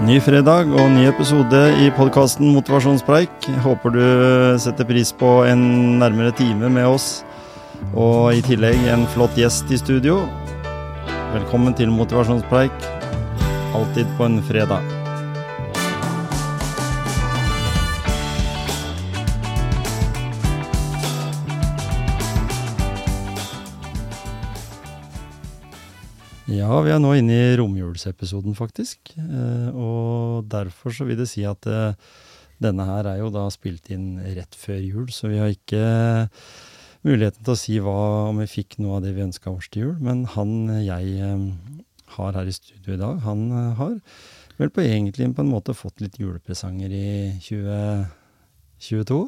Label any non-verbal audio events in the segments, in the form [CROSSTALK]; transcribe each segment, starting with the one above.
Ny fredag og ny episode i podkasten Motivasjonspreik. Håper du setter pris på en nærmere time med oss, og i tillegg en flott gjest i studio. Velkommen til Motivasjonspreik, alltid på en fredag. Ja, vi er nå inne i romjulsepisoden, faktisk. Eh, og derfor så vil det si at eh, denne her er jo da spilt inn rett før jul, så vi har ikke muligheten til å si hva, om vi fikk noe av det vi ønska oss til jul. Men han jeg eh, har her i studio i dag, han har vel på egentlig på en måte fått litt julepresanger i 2022.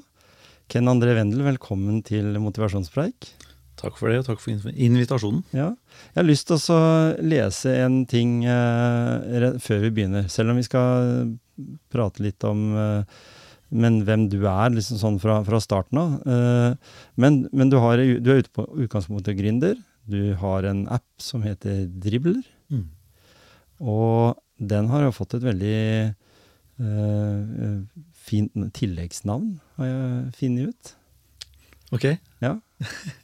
Ken André Wendel, velkommen til Motivasjonspreik. Takk for det, og takk for invitasjonen. Ja. Jeg har lyst til å lese en ting eh, før vi begynner, selv om vi skal prate litt om eh, men hvem du er, liksom sånn fra, fra starten av. Eh, men, men du, har, du, er ute på utgangspunktet gründer. Du har en app som heter Dribbler. Mm. Og den har jo fått et veldig eh, fint tilleggsnavn, har jeg funnet ut. Ok. Ja. [LAUGHS]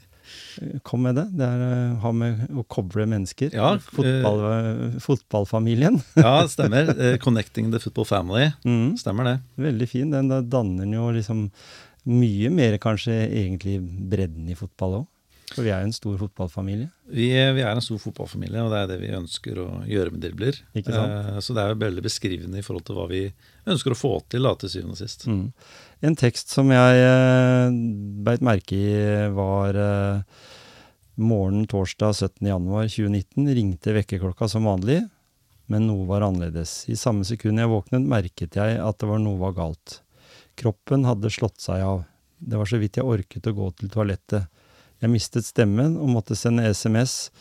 Kom med det. Det er uh, har med å koble mennesker. Ja, Fotball, uh, fotballfamilien. [LAUGHS] ja, stemmer. Uh, 'Connecting the Football Family'. Mm. Stemmer det. Veldig fin. Den da danner jo liksom mye mer kanskje egentlig bredden i fotball òg. For vi er jo en stor fotballfamilie. Vi, vi, er en stor fotballfamilie, og det er det vi ønsker å gjøre med dribler. Ikke sant? så det er jo veldig beskrivende i forhold til hva vi ønsker å få til da, til syvende og sist. Mm. En tekst som jeg eh, beit merke i, var eh, morgenen torsdag 17.1.2019 ringte vekkerklokka som vanlig, men noe var annerledes. I samme sekund jeg våknet, merket jeg at det var noe var galt. Kroppen hadde slått seg av. Det var så vidt jeg orket å gå til toalettet. Jeg mistet stemmen og måtte sende SMS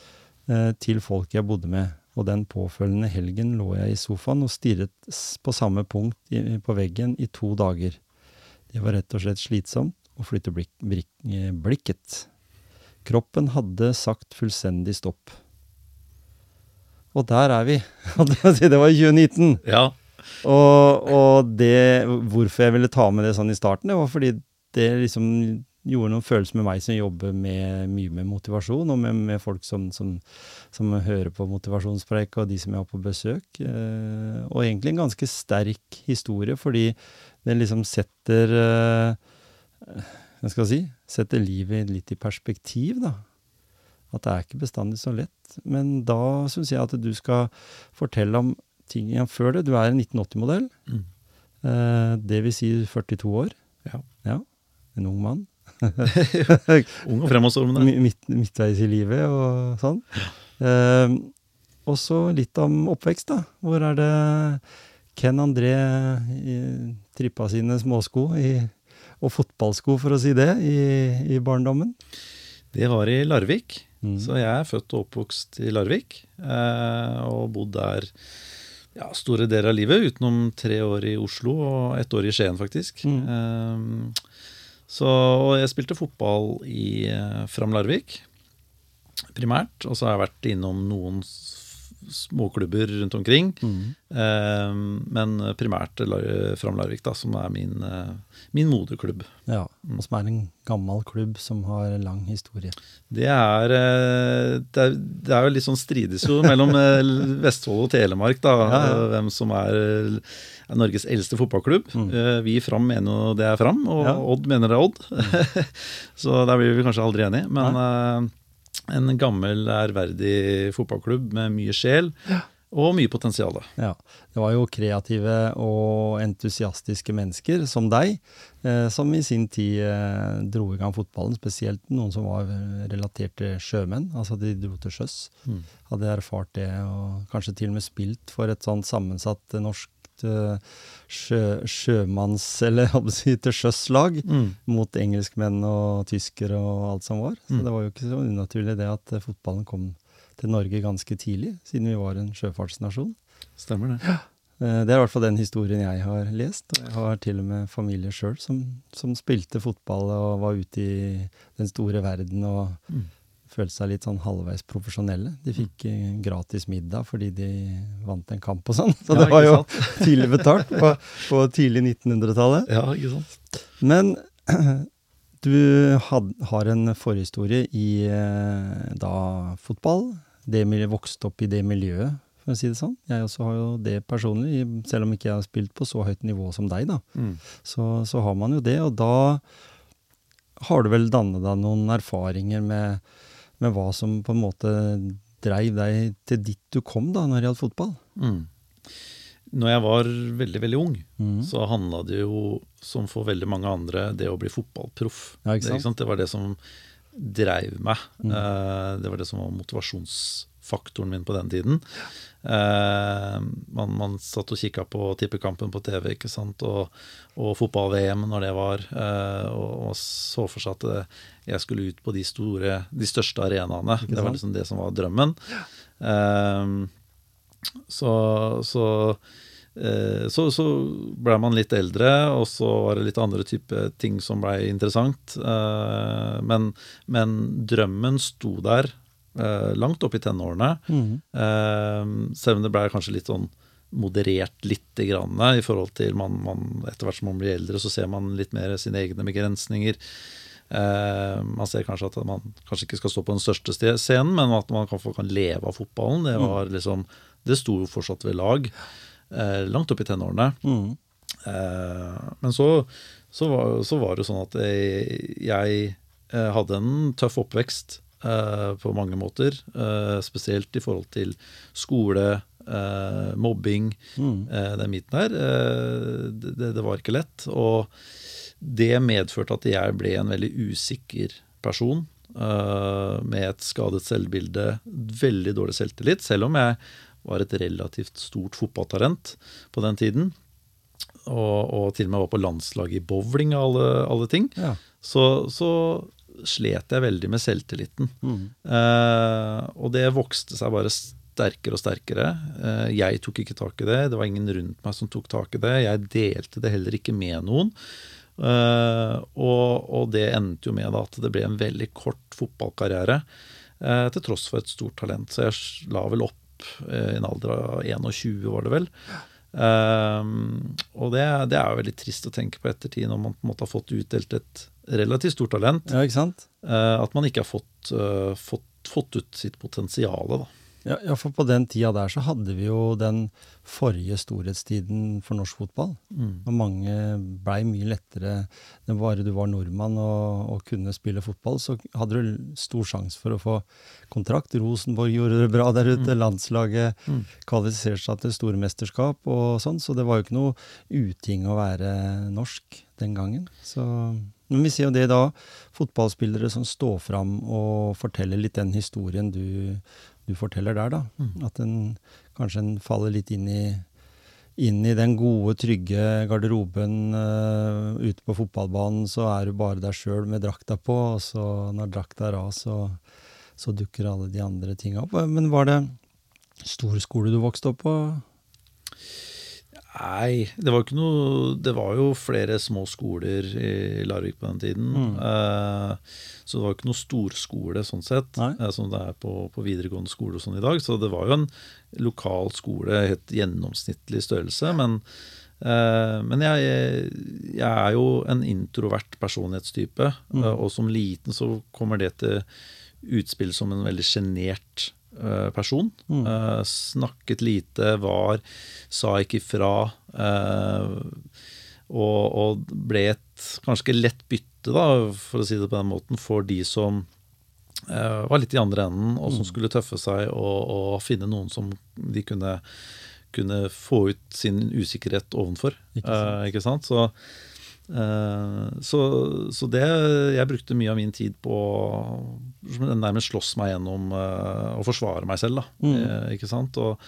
eh, til folk jeg bodde med, og den påfølgende helgen lå jeg i sofaen og stirret på samme punkt i, på veggen i to dager. Det var rett og slett slitsomt å flytte blik, blik, blikket. Kroppen hadde sagt fullstendig stopp. Og der er vi. [LAUGHS] det var 2019. Ja. Og, og det, hvorfor jeg ville ta med det sånn i starten, det var fordi det liksom gjorde noen følelser med meg som jobber med, mye med motivasjon, og med, med folk som, som, som, hører på motivasjonspreik, og de som jeg har på besøk. Eh, og egentlig en ganske sterk historie, fordi den liksom setter eh, Hva skal jeg si? Setter livet litt i perspektiv, da. At det er ikke bestandig så lett. Men da syns jeg at du skal fortelle om ting igjen før det. Du er en 1980-modell. Mm. Eh, det vil si 42 år. Ja. ja. En ung mann. [LAUGHS] ung og fremadstormende. Midt, midtveis i livet og sånn. Eh, og så litt om oppvekst, da. Hvor er det Ken André trippa sine småsko i, og fotballsko, for å si det, i, i barndommen? Det var i Larvik. Mm. Så jeg er født og oppvokst i Larvik, eh, og bodd der ja, store deler av livet, utenom tre år i Oslo og ett år i Skien, faktisk. Mm. Eh, så, og jeg spilte fotball i eh, Fram Larvik, primært. Og så har jeg vært innom noen småklubber rundt omkring. Mm. Eh, men primært Fram Larvik, da, som er min, eh, min moderklubb. Ja, og som er en gammel klubb som har lang historie. Det er, eh, det er, det er jo litt sånn strides jo mellom Vestfold og Telemark, da, ja, ja. hvem som er, er, Norges eldste fotballklubb. Mm. Eh, vi i Fram mener jo det er Fram, og ja. Odd mener det er Odd. Mm. [LAUGHS] Så der blir vi kanskje aldri enige. Men en gammel, ærverdig fotballklubb med mye sjel. Ja. Og mye potensial. Ja. Det var jo kreative og entusiastiske mennesker som deg, eh, som i sin tid eh, dro i gang fotballen. Spesielt noen som var relatert til sjømenn. Altså de dro til sjøs. Mm. Hadde erfart det, og kanskje til og med spilt for et sånt sammensatt norsk uh, sjø, sjømanns- [LAUGHS] eller si, til sjøs-lag mm. mot engelskmenn og tyskere og alt som var. Så mm. det var jo ikke så unaturlig det at fotballen kom til Norge ganske tidlig, siden vi var en sjøfartsnasjon. Stemmer det. Ja. Eh, det er i hvert fall den historien jeg har lest. og Jeg har til og med familie sjøl som, som, spilte fotball og var ute i den store verden og mm. Følte seg litt sånn halvveis profesjonelle. De fikk mm. gratis middag fordi de vant en kamp og sånn. [LAUGHS] Så Ja, det var jo [LAUGHS] tidlig betalt på, på tidlig 1900-tallet. Ja, ikke sant? Men [CLEARS THROAT] du had, har en forhistorie i eh, da fotball. Det vokste opp i det miljøet, for å si det sånn. Jeg også har jo det personlig, selv om ikke jeg har spilt på så høyt nivå som deg, da. Mm. Så, så har man jo det, og da har du vel dannet deg noen erfaringer med, med hva som på en måte dreiv deg til dit du kom da, når det gjaldt fotball. Mm. Når jeg var veldig, veldig ung, mm. så handla det jo, som for veldig mange andre, det å bli fotballproff. Ja, Det? Det var det som dreiv meg. Mm. Eh, det var det som var motivasjonsfaktoren min på den tiden. Eh, man, man satt og kikka på tippekampen på TV ikke sant? og, og fotball-VM når det var, eh, og, og så for seg at eh, jeg skulle ut på de store, de største arenaene. Det var liksom det som var drømmen. Eh, så, så, eh, så, så ble man litt eldre, og så var det litt andre type ting som ble interessant. Eh, men, men drømmen sto der eh, langt opp i tenårene. Mm. Eh, selv om det ble kanskje litt sånn moderert lite grann i forhold til man, man, Etter hvert som man blir eldre, så ser man litt mer sine egne begrensninger. Eh, man ser kanskje at man kanskje ikke skal stå på den største scenen, men at man kan, kan leve av fotballen. Det var liksom Det sto jo fortsatt ved lag. Eh, langt opp i tenårene. Mm. Eh, men så, så, var, så var det sånn at jeg, jeg eh, hadde en tøff oppvekst eh, på mange måter. eh, spesielt i forhold til skole, eh, mobbing, mm. eh, den biten der. Eh, det, det var ikke lett. Og det medførte at jeg ble en veldig usikker person. eh, med et skadet selvbilde, veldig dårlig selvtillit. Selv om jeg var et relativt stort fotballtalent på den tiden. Og, og til og med var på landslaget i bowling og alle, alle ting. Ja. Så, så slet jeg veldig med selvtilliten. Mm. Eh, og det vokste seg bare sterkere og sterkere. Eh, jeg tok ikke tak i det. Det var ingen rundt meg som tok tak i det. Jeg delte det heller ikke med noen. Eh, og, og det endte jo med da, at det ble en veldig kort fotballkarriere. eh, til tross for et stort talent. Så jeg la vel opp eh, i en alder av 21, var det vel. Um, og det, det er jo veldig trist å tenke på ettertid, når man på en måte har fått utdelt et relativt stort talent. ja, ikke sant? Eh, at man ikke har fått, eh, fått, fått ut sitt potensial. Da. Ja, ja, for på den tida der så hadde vi jo den forrige storhetstiden for norsk fotball. Mm. Og mange blei mye lettere det Bare du var nordmann og, og kunne spille fotball, så hadde du stor sjanse for å få kontrakt. Rosenborg gjorde det bra der ute. Landslaget Mm. kvalifiserte seg til stormesterskap og sånn, så det var jo ikke noe uting å være norsk den gangen. Så men vi ser jo det da, fotballspillere som står fram og forteller litt den historien du, du forteller der, da. Mm. At en, kanskje en faller litt inn i, inn i den gode, trygge garderoben Uh, ute på fotballbanen, så er du bare deg sjøl med drakta på, og så når drakta er av, så, så dukker alle de andre tinga opp. Men var det stor skole du vokste opp på? Nei, det var, ikke noe, det var jo flere små skoler i Larvik på den tiden. Mm. Eh, så det var ikke noe storskole sånn sett, eh, som det er på, på videregående skole og sånn i dag. Så det var jo en lokal skole, helt gjennomsnittlig størrelse. Men, eh, men jeg, jeg er jo en introvert personlighetstype, Mm. eh, og som liten så kommer det til utspill som en veldig sjenert person. Mm. Eh, snakket lite, var Sa ikke ifra. eh, og, og ble et ganske lett bytte, da, for å si det på den måten, for de som eh, var litt i andre enden, og som Mm. skulle tøffe seg og, og finne noen som de kunne, kunne få ut sin usikkerhet ovenfor. Ikke sant. Eh, ikke sant? Så, eh, så, så det Jeg brukte mye av min tid på å nærmest slåss meg gjennom eh, å forsvare meg selv. Mm. Eh, ikke sant? Og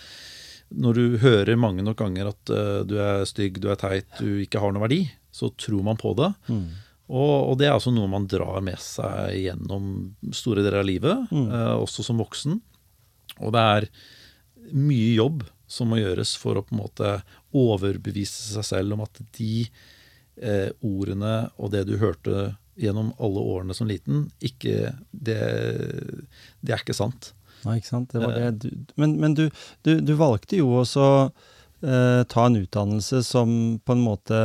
når du hører mange nok ganger at eh, du er stygg, du er teit, du ikke har noe verdi, så tror man på det. Mm. Og, og det er altså noe man drar med seg gjennom store deler av livet, Mm. eh, også som voksen. Og det er mye jobb som må gjøres for å på en måte overbevise seg selv om at de eh, ordene og det du hørte gjennom alle årene som liten, ikke Det, det er ikke sant. Nei, ikke sant. Det var det du, men, men du, du, du, valgte jo også eh, ta en utdannelse som på en måte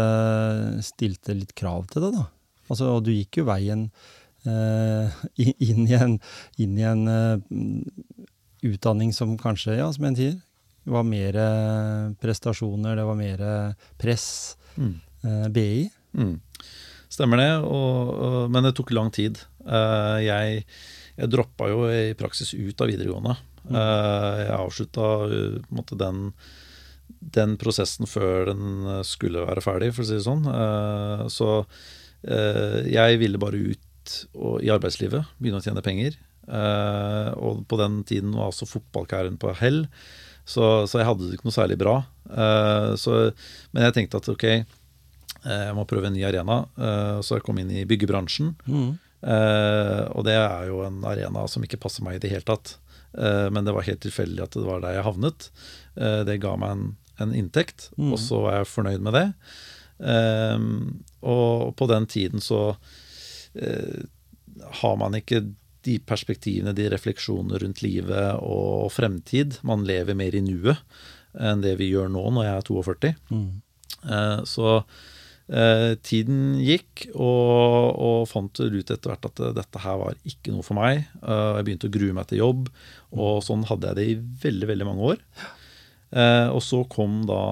stilte litt krav til deg, da. Altså, og du gikk jo veien eh, inn i en, inn i en uh, utdanning som kanskje, ja, som en sier, var mer prestasjoner, det var mer press. Mm. Eh, BI. Mm. Stemmer det, og, og, men det tok lang tid. Uh, jeg jeg droppa jo i praksis ut av videregående. Mm. Uh, jeg avslutta uh, den, den, prosessen før den skulle være ferdig, for å si det sånn. Så jeg ville bare ut og, i arbeidslivet, begynne å tjene penger. og på den tiden var altså fotballkarrieren på hell, så, så, jeg hadde det ikke noe særlig bra. Så, men jeg tenkte at ok, jeg må prøve en ny arena. så jeg kom inn i byggebransjen. Mm. Uh, og det er jo en arena som ikke passer meg i det hele tatt. Men det var helt tilfeldig at det var der jeg havnet. Det ga meg en, en inntekt, mm. og så var jeg fornøyd med det. og på den tiden så har man ikke de perspektivene, de refleksjonene rundt livet og fremtid. Man lever mer i nuet enn det vi gjør nå når jeg er 42. Mm. så Eh, tiden gikk, og, og, fant ut etter hvert at dette her var ikke noe for meg. Uh, jeg begynte å grue meg til jobb, og sånn hadde jeg det i veldig veldig mange år. Uh, og så kom da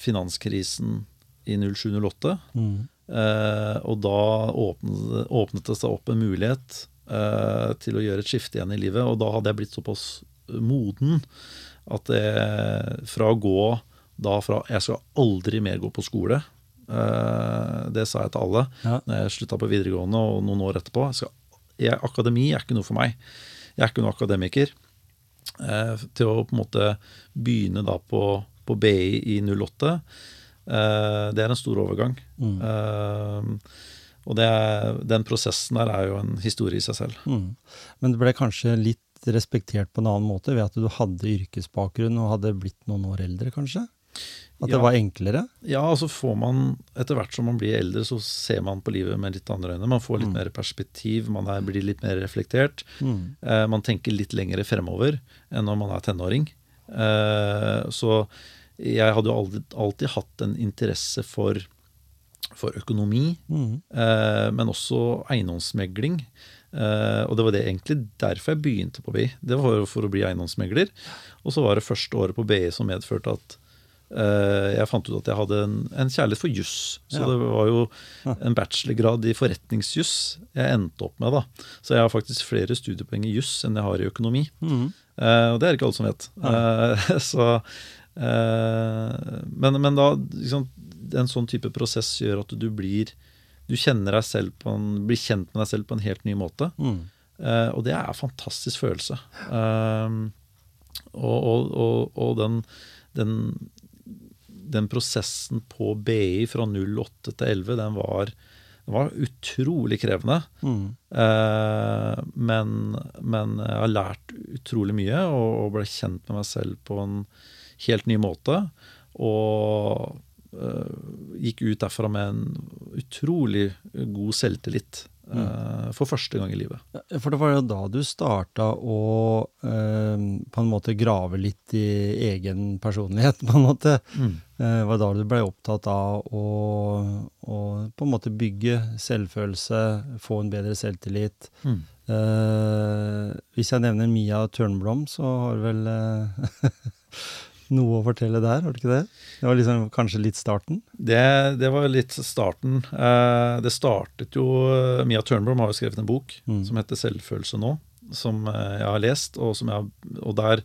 finanskrisen i 07-08. Mm. Uh, og da åpnet, åpnet, det seg opp en mulighet til å gjøre et skifte igjen i livet. Og da hadde jeg blitt såpass moden at det, fra å gå da fra Jeg skal aldri mer gå på skole Eh, det sa jeg til alle ja. når jeg slutta på videregående og noen år etterpå. Jeg skal, jeg, akademi er ikke noe for meg. Jeg er ikke noen akademiker. Eh, til å på en måte begynne da på, på BI i 08, eh, det er en stor overgang. Mm. Uh, og er, den prosessen der er jo en historie i seg selv. Mm. Men det ble kanskje litt respektert på en annen måte ved at du hadde yrkesbakgrunn og hadde blitt noen år eldre, kanskje? At det var enklere? Ja, altså får man etter hvert som man blir eldre, så ser man på livet med litt andre øyne. Man får litt mm. mer perspektiv, man er, blir litt mer reflektert. Mm. Eh, man tenker litt lengre fremover enn når man er tenåring. Eh, så jeg hadde jo alltid, alltid hatt en interesse for, for økonomi, mm. eh, men også eiendomsmegling. Uh, og det var det egentlig derfor jeg begynte på BI. Det var for å bli eiendomsmegler. Og så var det første året på BI som medførte at jeg fant ut at jeg hadde en, en kjærlighet for juss. Så ja. det var jo en bachelorgrad i forretningsjuss jeg endte opp med. da. Så jeg har faktisk flere studiepoeng i juss enn jeg har i økonomi. Mm. Uh, og det er ikke alle som vet. Uh, [LAUGHS] så, uh, men, men, da liksom, En sånn type prosess gjør at du blir Du kjenner deg selv på en, blir kjent med deg selv på en helt ny måte. Mm. og det er en fantastisk følelse. og, og, og, og den, den den prosessen på BI fra 08 til 11, den var, den var utrolig krevende. Mm. Eh, men, men, jeg har lært utrolig mye og, og, ble kjent med meg selv på en helt ny måte. Og eh, gikk ut derfra med en utrolig god selvtillit. Mm. For første gang i livet. For det var jo da du starta å eh, på en måte grave litt i egen personlighet, på en måte. Mm. Eh, var da du ble opptatt av å, å, på en måte bygge selvfølelse, få en bedre selvtillit. Mm. Eh, hvis jeg nevner Mia Tørnblom, så har du vel eh, [LAUGHS] noe å fortelle der, var det ikke det? Det var liksom kanskje litt starten? Det, det var litt starten. Eh, det startet jo Mia Tørnblom har jo skrevet en bok mm. som heter 'Selvfølelse nå', som eh, jeg har lest, og, jeg, og der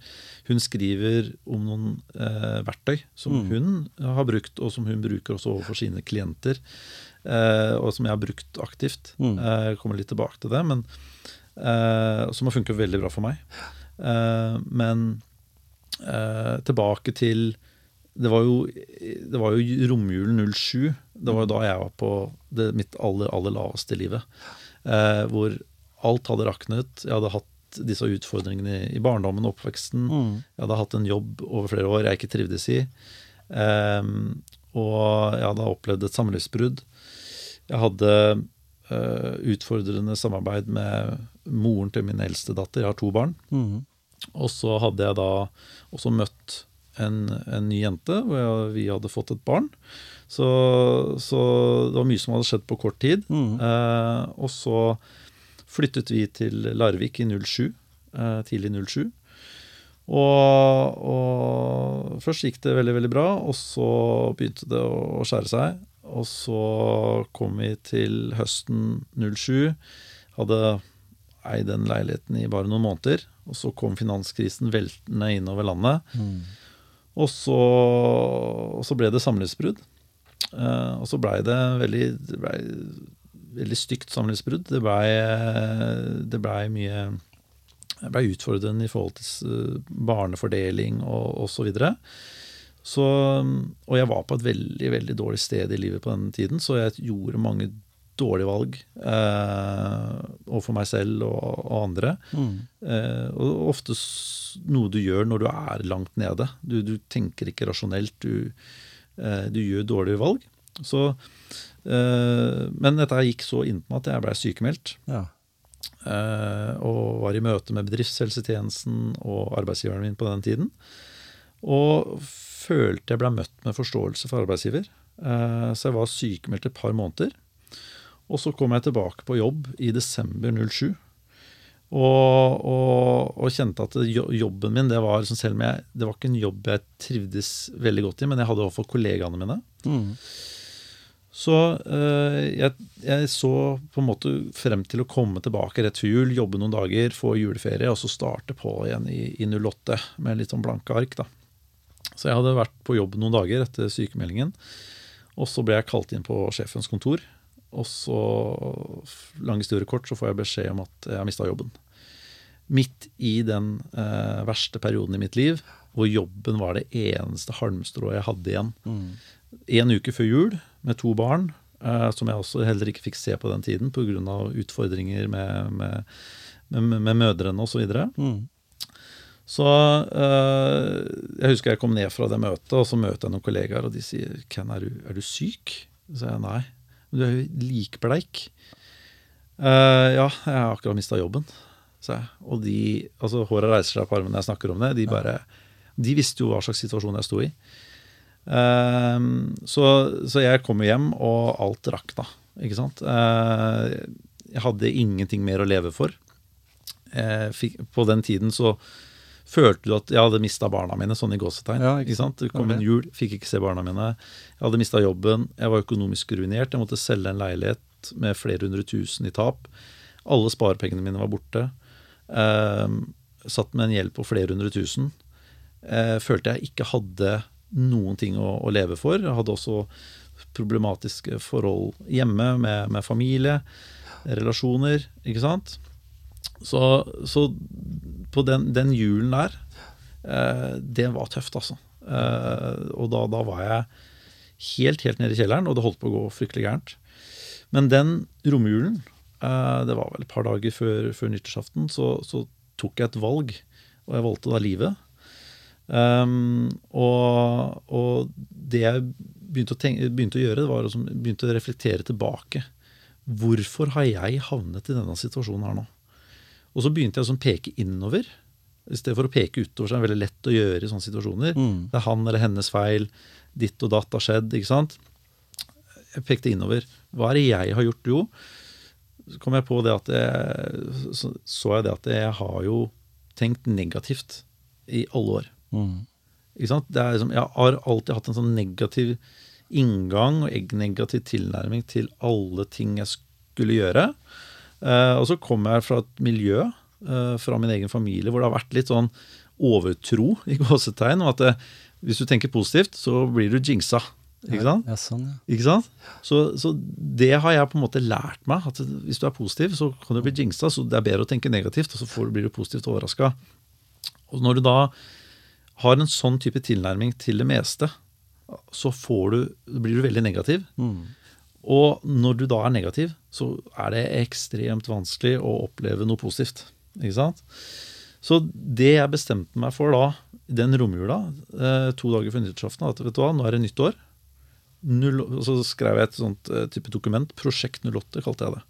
hun skriver om noen eh, verktøy som mm. hun har brukt, og som hun bruker også overfor sine klienter, eh, og som jeg har brukt aktivt. Mm. Eh, jeg kommer litt tilbake til det, men eh, som har funket veldig bra for meg. men eh, tilbake til det var, jo, det var jo romjulen 07. Det var jo da jeg var på det, mitt aller, aller laveste i livet. Eh, hvor alt hadde raknet. Jeg hadde hatt disse utfordringene i barndommen og oppveksten. Mm. Jeg hadde hatt en jobb over flere år jeg ikke trivdes i. Eh, og jeg hadde opplevd et samlivsbrudd. Jeg hadde eh, utfordrende samarbeid med moren til min eldste datter. Jeg har to barn. Mm. Og så hadde jeg da også møtt en, en ny jente, hvor jeg, vi hadde fått et barn. Så, så, det var mye som hadde skjedd på kort tid. Mm. Eh, og så flyttet vi til Larvik i 07, eh, tidlig 07. Og, og, først gikk det veldig, veldig bra, og så begynte det å skjære seg. Og så kom vi til høsten 07. Hadde eid den leiligheten i bare noen måneder. Og så kom finanskrisen veltende innover landet. Mm. Og, så, og så ble det samlivsbrudd. Eh, og så blei det veldig det ble veldig stygt samlivsbrudd. Det blei ble mye det ble utfordrende i forhold til eh, barnefordeling og osv. Så, videre. så Og jeg var på et veldig veldig dårlig sted i livet på den tiden, så jeg gjorde mange dårlige valg eh, overfor meg selv og, og andre. Mm. Eh, og ofte noe du gjør når du er langt nede. Du, du tenker ikke rasjonelt. Du, eh, du gjør dårlige valg. Så, eh, men dette gikk så meg at jeg blei sykemeldt. Ja. Eh, og var i møte med bedriftshelsetjenesten og arbeidsgiveren min på den tiden. Og følte jeg ble møtt med forståelse for arbeidsgiver. Eh, så jeg var sykemeldt et par måneder. Og så kom jeg tilbake på jobb i desember 07. Og, og, og kjente at jobben min, det var liksom, selv om jeg, det var ikke en jobb jeg trivdes veldig godt i, men jeg hadde overfor kollegaene mine. Mm. Så øh, jeg, jeg så på en måte frem til å komme tilbake rett før jul, jobbe noen dager, få juleferie, og så starte på igjen i, i 08 med litt sånn blanke ark. da. Så jeg hadde vært på jobb noen dager etter sykemeldingen. Og så ble jeg kalt inn på sjefens kontor. Og så, lang historie kort, så får jeg beskjed om at jeg har mista jobben. Midt i den eh, verste perioden i mitt liv, hvor jobben var det eneste halmstrået jeg hadde igjen Mm. en uke før jul med to barn, eh, som jeg også heller ikke fikk se på den tiden pga. utfordringer med, med, med, med mødrene osv. Så, eh, jeg husker jeg kom ned fra det møtet, og så møter jeg noen kollegaer, og de sier 'Ken, er du, er du syk?' Så jeg nei. Du er jo likbleik. Uh, ja, jeg har akkurat mista jobben, sa jeg. Og de, altså håret reiser seg på armen når jeg snakker om det. De bare, de visste jo hva slags situasjon jeg sto i. Ehm, så, så jeg kom jo hjem, og alt rakna. Ikke sant? Eh, jeg hadde ingenting mer å leve for. Fikk, på den tiden så følte du at jeg hadde mista barna mine, sånn i gåsetegn. Ja, ikke sant? Det kom en jul, fikk ikke se barna mine. Jeg hadde mista jobben, jeg var økonomisk ruinert. Jeg måtte selge en leilighet med flere hundre tusen i tap. Alle sparepengene mine var borte. Ehm, satt med en gjeld på flere hundre tusen. Eh, følte jeg ikke hadde noen ting å, å leve for. Jeg hadde også problematiske forhold hjemme med, med familie, relasjoner, ikke sant. Så, så på den, den julen der, eh, det var tøft, altså. Eh, og da, da var jeg helt, helt nede i kjelleren, og det holdt på å gå fryktelig gærent. Men den romjulen, eh, det var vel et par dager før, før nyttårsaften, så, så tok jeg et valg, og jeg valgte da livet. Um, og, og det jeg begynte å, tenke, begynte å gjøre, var å begynte å reflektere tilbake. Hvorfor har jeg havnet i denne situasjonen her nå? Og så begynte jeg å sånn peke innover. I stedet for å peke utover, så er det veldig lett å gjøre i sånne situasjoner. Mm. Det er han eller hennes feil. Ditt og datt har skjedd. ikke sant? Jeg pekte innover. Hva er det jeg har gjort? Jo, så kom jeg på det at jeg, så, jeg det at jeg har jo tenkt negativt i alle år. Mm. Ikke sant? Det er liksom, jeg har alltid hatt en sånn negativ inngang og eg- negativ tilnærming til alle ting jeg skulle gjøre. Eh, og så kommer jeg fra et miljø, eh, fra min egen familie, hvor det har vært litt sånn overtro i gåsetegn. om at det, hvis du tenker positivt, så blir du jinxa. Ikke sant? Ja, sånn, ja. Ikke sant? Så, så det har jeg på en måte lært meg. At hvis du er positiv, så kan du bli jinxa. Så det er bedre å tenke negativt, og så får, blir du positivt overraska. Og når du da har en sånn type tilnærming til det meste, så får du, blir du veldig negativ. Mm. Og når du da er negativ, så er det ekstremt vanskelig å oppleve noe positivt. Ikke sant? Så det jeg bestemte meg for da, den romjula, eh, to dager før nyttårsaften, at vet du hva, nå er det nytt år. så skrev jeg et sånt eh, type dokument. Prosjekt 08 kalte jeg det.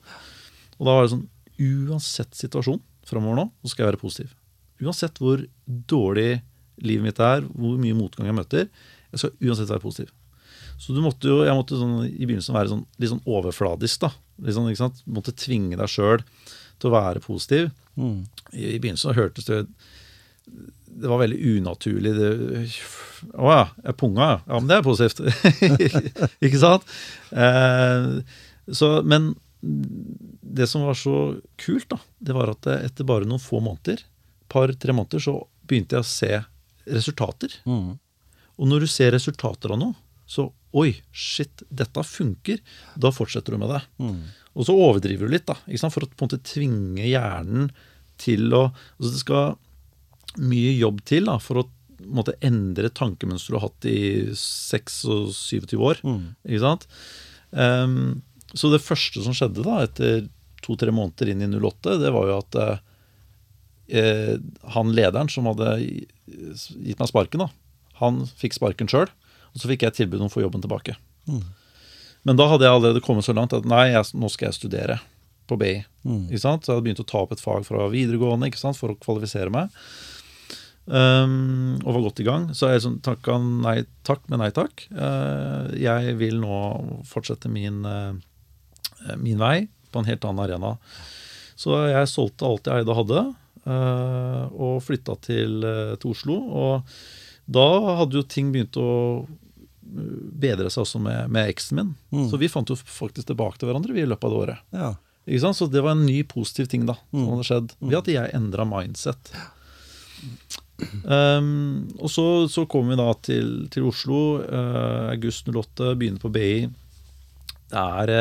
Og da var det sånn Uansett situasjon framover nå, så skal jeg være positiv. Uansett hvor dårlig livet mitt er, hvor mye motgang jeg møter, jeg skal uansett være positiv. Så du måtte jo, jeg måtte sånn, i begynnelsen være sånn, litt sånn overfladisk. da. Litt sånn, ikke sant? Måtte tvinge deg sjøl til å være positiv. Mm. I, I begynnelsen hørtes det Det var veldig unaturlig. Det, å ja, jeg punga, ja. Ja, men det er positivt. [LAUGHS] ikke sant? Eh, så, men det som var så kult, da, det var at etter bare noen få måneder, par-tre måneder, så begynte jeg å se resultater. Mm. Og når du ser resultater av noe, så Oi, shit, dette funker. Da fortsetter du med det. Mm. Og så overdriver du litt, da, for å på en måte tvinge hjernen til å altså Det skal mye jobb til da, for å måtte endre tankemønster du har hatt i 6 og 27 år. Mm. Ikke sant? Um, så det første som skjedde da, etter to-tre måneder inn i 08, det var jo at eh, han lederen som hadde gitt meg sparken, da, han fikk sparken sjøl. Og så fikk jeg tilbud om å få jobben tilbake. Mm. Men da hadde jeg allerede kommet så langt at nei, jeg, nå skal jeg studere på BI. Mm. Ikke sant? Så jeg hadde begynt å ta opp et fag fra videregående ikke sant? for å kvalifisere meg. Um, og var godt i gang. Så jeg sånn, takka nei takk, men nei takk. Uh, jeg vil nå fortsette min, uh, min vei på en helt annen arena. Så jeg solgte alt jeg eide og hadde, uh, og flytta til, til Oslo. Og da hadde jo ting begynt å bedre seg også med, med eksen min. Mm. Så vi fant jo faktisk tilbake til hverandre vi i løpet av det året. Ja. Ikke sant? Så det var en ny positiv ting da, som Mm. hadde skjedd. Ved at jeg endra mindset. Um, og så, så kom vi da til, til Oslo. Uh, august 08, begynner på BI. Det er,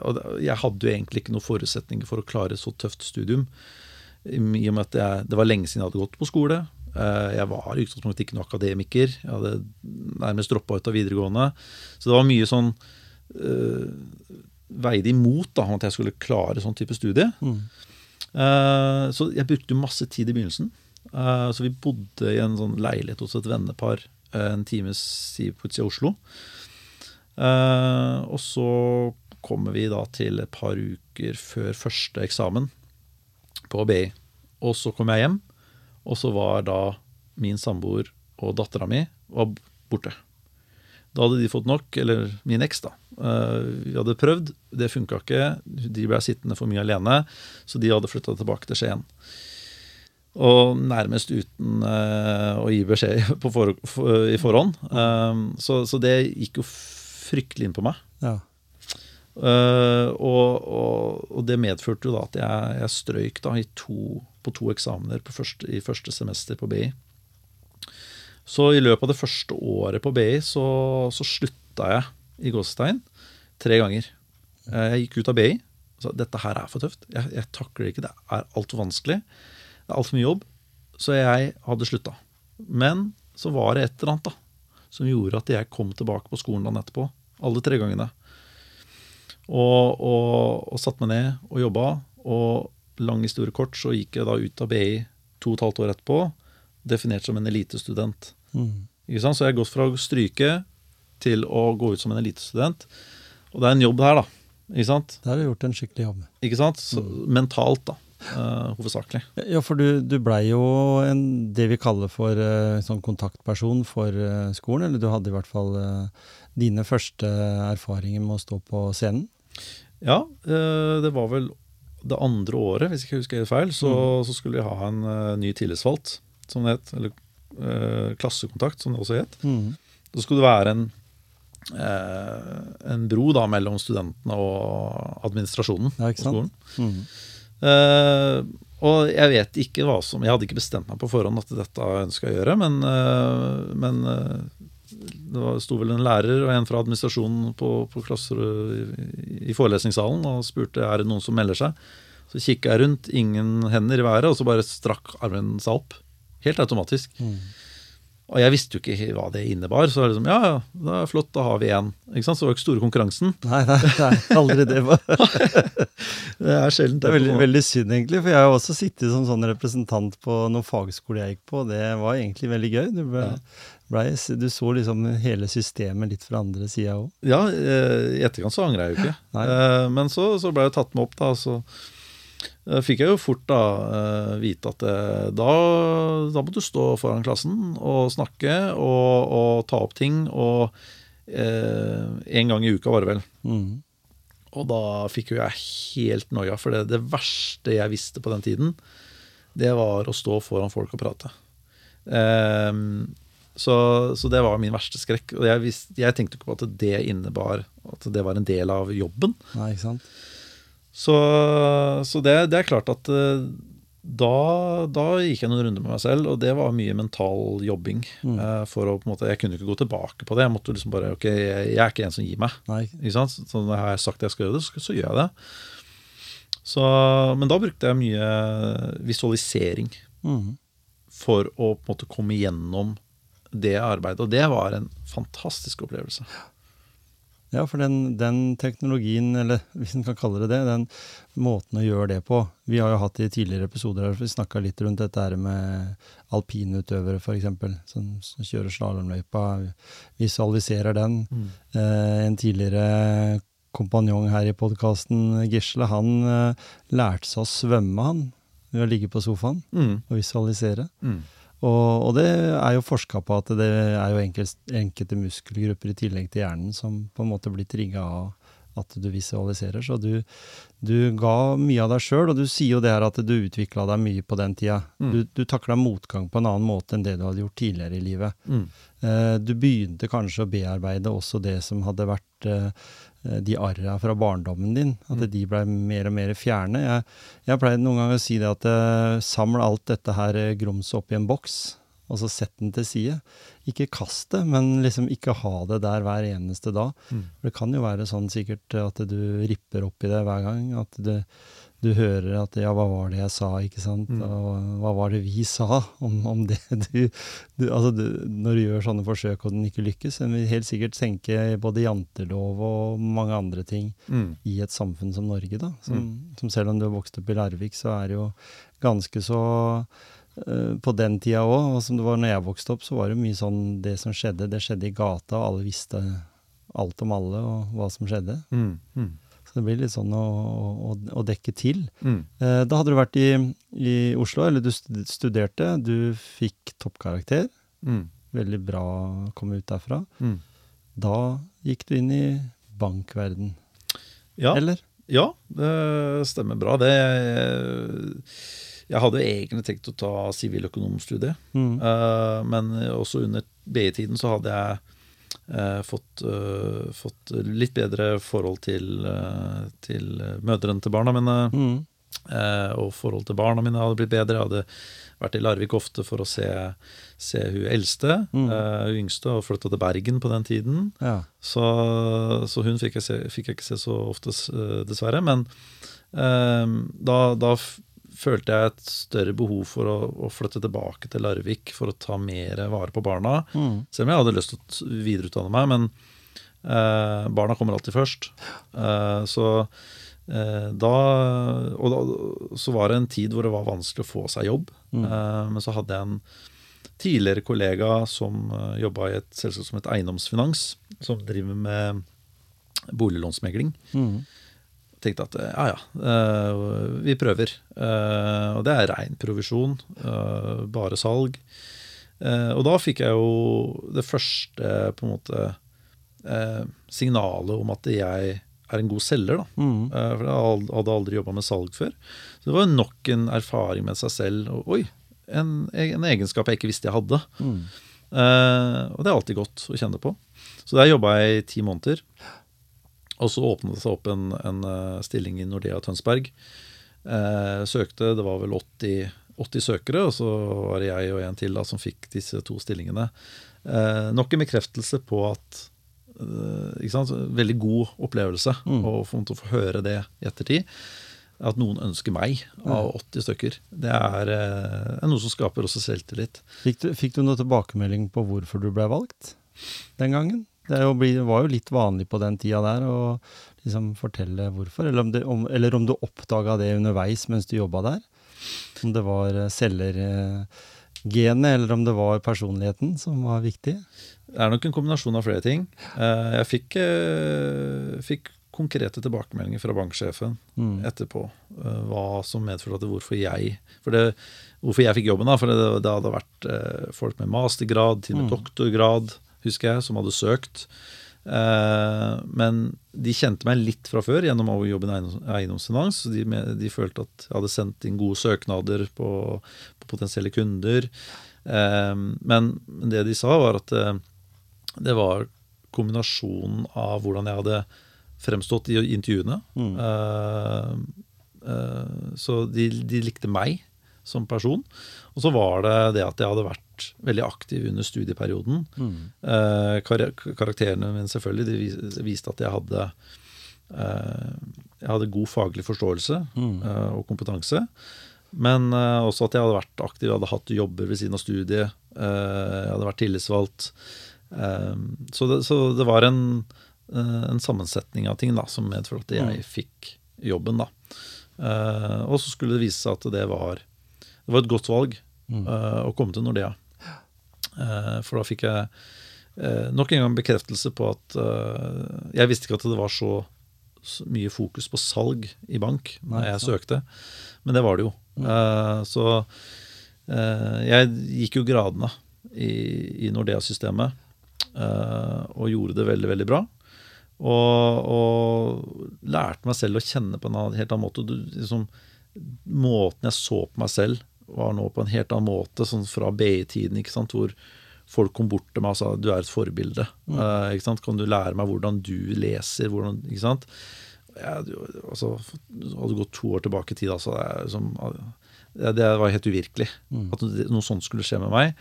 uh, jeg hadde jo egentlig ikke noen forutsetninger for å klare et så tøft studium. I og med at jeg, Det var lenge siden jeg hadde gått på skole. Uh, jeg var i utgangspunktet ikke noen akademiker. Jeg hadde nærmest droppa ut av videregående. Så det var mye sånn uh, veide imot da, at jeg skulle klare sånn type studie. Mm. Uh, så jeg brukte masse tid i begynnelsen. Uh, så vi bodde i en sånn leilighet hos et vennepar eh, en times tid på utsida av Oslo. Uh, og så kommer vi da til et par uker før første eksamen på BI. Og så kom jeg hjem, og så var da min samboer og dattera mi var borte. Da hadde de fått nok, eller min eks, da. Eh, vi hadde prøvd, det funka ikke. De ble sittende for mye alene, så de hadde flytta tilbake til Skien. Og nærmest uten eh, å gi beskjed [LAUGHS] for, i forhånd. Eh, så, så det gikk jo fryktelig inn på meg. Ja. Eh, og, og, det medførte jo da at jeg, jeg strøyk da to, på to eksamener på første, i første semester på BI. Så i løpet av det første året på BI så, så slutta jeg i gåsetegn tre ganger. Eh, Jeg gikk ut av BI. Så dette her er for tøft. Jeg, jeg takler det ikke. Det er altfor vanskelig. Det er altfor mye jobb. Så jeg hadde slutta. Men så var det et eller annet da, som gjorde at jeg kom tilbake på skolen dagen etterpå. Alle tre gangene. Og, og, og satte meg ned og jobba. Og lang historie kort, så gikk jeg da ut av BI to og et halvt år etterpå. Definert som en elitestudent. Mm. Så jeg har gått fra å stryke til å gå ut som en elitestudent. Og det er en jobb her, da. Ikke sant? Der har du gjort en skikkelig jobb. Ikke sant? Så, mentalt, da. Uh, hovedsakelig. Ja, for du, du blei jo en, det vi kaller for uh, sånn kontaktperson for uh, skolen. Eller du hadde i hvert fall dine første erfaringer med å stå på scenen. Ja, eh, det var vel det andre året, hvis jeg ikke husker helt feil, så, så skulle vi ha en eh, ny tillitsvalgt, som det het. Eller eh, klassekontakt, som det også het. Mm. Så skulle det være en, eh, en bro da mellom studentene og administrasjonen Ja, på skolen. Mm. Eh, og jeg vet ikke hva som Jeg hadde ikke bestemt meg på forhånd at dette ønska jeg å gjøre, men, eh, men eh, det sto vel en lærer og en fra administrasjonen på, på klasser i, forelesningssalen og spurte er det noen som melder seg. Så kikka jeg rundt, ingen hender i været, og så bare strakk armen seg opp. Helt automatisk. Mm. Og jeg visste jo ikke hva det innebar. Så liksom, ja, ja, det er flott, da har vi én. Ikke sant? Så det var ikke store konkurransen. Nei, nei, det er aldri det. [LAUGHS] Det er sjelden Det er veldig, veldig synd, egentlig. For jeg har også sittet som sånn representant på noen fagskole jeg gikk på. Det var egentlig veldig gøy. Det ble Ja. Ble, du så liksom hele systemet litt fra andre sida òg? Ja, eh, i etterkant så angrer jeg jo ikke. Nei. Eh, Men så, så ble jeg tatt med opp, da. Så eh, fikk jeg jo fort da vite at da, da må du stå foran klassen og snakke og, og ta opp ting. Og eh, en gang i uka var det vel. Mm. Og da fikk jo jeg helt noia, for det, det verste jeg visste på den tiden, det var å stå foran folk og prate. Ehm, så, så det var min verste skrekk. Og jeg, visste, jeg tenkte ikke på at det innebar at det var en del av jobben. Nei, ikke sant? Så, så det, det er klart at eh, da, da gikk jeg noen runder med meg selv, og det var mye mental jobbing. Mm. eh, for å på en måte, Jeg kunne ikke gå tilbake på det. Jeg måtte liksom bare Ok, jeg, jeg er ikke en som gir meg. Nei. Ikke sant? Så når jeg har sagt jeg skal gjøre det, så, så gjør jeg det. Så, men da brukte jeg mye visualisering Mm. for å på en måte komme igjennom det arbeidet. Og det var en fantastisk opplevelse. Ja, for den, den teknologien, eller [LAUGHS] hvis en kan kalle det det, den måten å gjøre det på Vi har jo hatt i tidligere episoder her, vi snakka litt rundt dette her med alpinutøvere, f.eks., som, som kjører slalåmløypa. Visualiserer den. Eh, en tidligere kompanjong her i podkasten, Gisle, han eh, lærte seg å svømme, han, ved å ligge på sofaen Mm. og visualisere. Mm. Og, og det er jo forska på at det er jo enkelt, enkelte muskelgrupper i tillegg til hjernen som på en måte blir trigga av at du visualiserer. Så du, du ga mye av deg sjøl, og du sier jo det her at du utvikla deg mye på den tida. Mm. Du, du takla motgang på en annen måte enn det du hadde gjort tidligere i livet. Mm. Eh, du begynte kanskje å bearbeide også det som hadde vært eh, de arra fra barndommen din. At Mm. de blei mer og mer fjerne. Jeg, jeg pleide noen ganger å si det at samle saml alt dette her eh, grumset oppi en boks, og så sett den til side. Ikke kast det, men liksom ikke ha det der hver eneste dag. Mm. For det kan jo være sånn sikkert at du ripper opp i det hver gang. At du, du hører at ja, hva var det jeg sa, ikke sant? Mm. Og hva var det vi sa om, om det [LAUGHS] du, du Altså du, når du gjør sånne forsøk og den ikke lykkes, en vil helt sikkert tenke både jantelov og mange andre ting Mm. i et samfunn som Norge, da. Som, som selv om du har vokst opp i Larvik, så er det jo ganske så uh, på den tida òg, og som det var når jeg vokste opp, så var det mye sånn Det som skjedde, det skjedde i gata, og alle visste alt om alle og hva som skjedde. Mm. Så det blir litt sånn å, å, å dekke til. Mm. Eh, da hadde du vært i, i Oslo, eller du studerte. Du fikk toppkarakter. Mm. Veldig bra å komme ut derfra. Mm. Da gikk du inn i bankverden, Ja. eller? Ja, det stemmer bra. Det Jeg hadde egentlig tenkt å ta siviløkonomstudiet, Mm. eh, men også under BI-tiden så hadde jeg fått, eh, fått litt bedre forhold til, eh, til mødrene til barna mine. Mm. eh, og forhold til barna mine hadde blitt bedre. Jeg hadde vært i Larvik ofte for å se, se hun eldste, Mm. eh, hun yngste, og flytta til Bergen på den tiden. Ja. Så, så hun fikk jeg, se, fikk jeg ikke se så ofte, eh, dessverre. Men eh, da, da følte jeg et større behov for å, å flytte tilbake til Larvik for å ta mer vare på barna. Mm. Selv om jeg hadde lyst til å videreutdanne meg, men eh, barna kommer alltid først. Eh, så eh, da Og da, så var det en tid hvor det var vanskelig å få seg jobb. Mm. Eh, men så hadde jeg en tidligere kollega som uh, jobba i et selskap som het Eiendomsfinans, som driver med boliglånsmegling. Mm. Tenkte at eh, ja ja, eh, vi prøver. Eh, og det er rein provisjon. bare salg. Og da fikk jeg jo det første på en måte signalet om at jeg er en god selger. da. Mm. For jeg hadde aldri jobba med salg før. Så det var nok en erfaring med seg selv. Og, oi, en, en egenskap jeg ikke visste jeg hadde. Mm. Og det er alltid godt å kjenne på. Så der jobba jeg i ti måneder. Og så åpnet det seg opp en, en eh, stilling i Nordea Tønsberg. Eh, søkte, det var vel 80, 80 søkere, og så var det jeg og en til da, som fikk disse to stillingene. Eh, nok en bekreftelse på at eh? Veldig god opplevelse Mm. å få, å få høre det i ettertid. At noen ønsker meg av 80 stykker. Det er, eh, er noe som skaper også selvtillit. Fikk, du, fikk du noe tilbakemelding på hvorfor du ble valgt den gangen? Det jo var jo litt vanlig på den tida der å liksom fortelle hvorfor, eller om, det, om, eller om du oppdaga det underveis mens du jobba der? Om det var selger, eh, eller om det var personligheten som var viktig? Det er nok en kombinasjon av flere ting. Eh, jeg fikk, eh, fikk konkrete tilbakemeldinger fra banksjefen mm. etterpå. Hva som medførte hvorfor jeg for det, Hvorfor jeg fikk jobben, da. For det, det hadde vært folk med mastergrad, til og med mm. doktorgrad, husker jeg, som hadde søkt. Uh, men de kjente meg litt fra før gjennom å jobbe i eiendomsfinans. De, de, følte at jeg hadde sendt inn gode søknader på, på potensielle kunder. men det de sa, var at det var kombinasjonen av hvordan jeg hadde fremstått i intervjuene. Mm. Så de, de, likte meg som person. Og så var det det at jeg hadde vært veldig aktiv under studieperioden. Mm. Kar karakterene mine selvfølgelig, de viste at jeg hadde jeg hadde god faglig forståelse mm. og kompetanse. Men også at jeg hadde vært aktiv, jeg hadde hatt jobber ved siden av studiet. jeg hadde vært tillitsvalgt. så, det, så det var en Eh, en sammensetning av ting da, som medførte at jeg mm. fikk jobben. da. Uh, og så skulle det vise seg at det var, det var et godt valg mm. å komme til Nordea. Uh, for da fikk jeg nok en gang bekreftelse på at Jeg visste ikke at det var så, mye fokus på salg i bank når jeg søkte, men det var det jo. Mm. så jeg gikk jo gradene i, i Nordea-systemet og gjorde det veldig, veldig bra. Og, og, lærte meg selv å kjenne på en helt annen måte. Du, liksom, måten jeg så på meg selv, var nå på en helt annen måte, sånn fra BI-tiden, ikke sant, hvor folk kom bort til meg og sa du er et forbilde. Mm. Uh, ikke sant? Kan du lære meg hvordan du leser? Hvordan, ikke sant? Jeg, altså, hadde gått to år tilbake i tid, altså. Det, det, var helt uvirkelig mm. at noe sånt skulle skje med meg.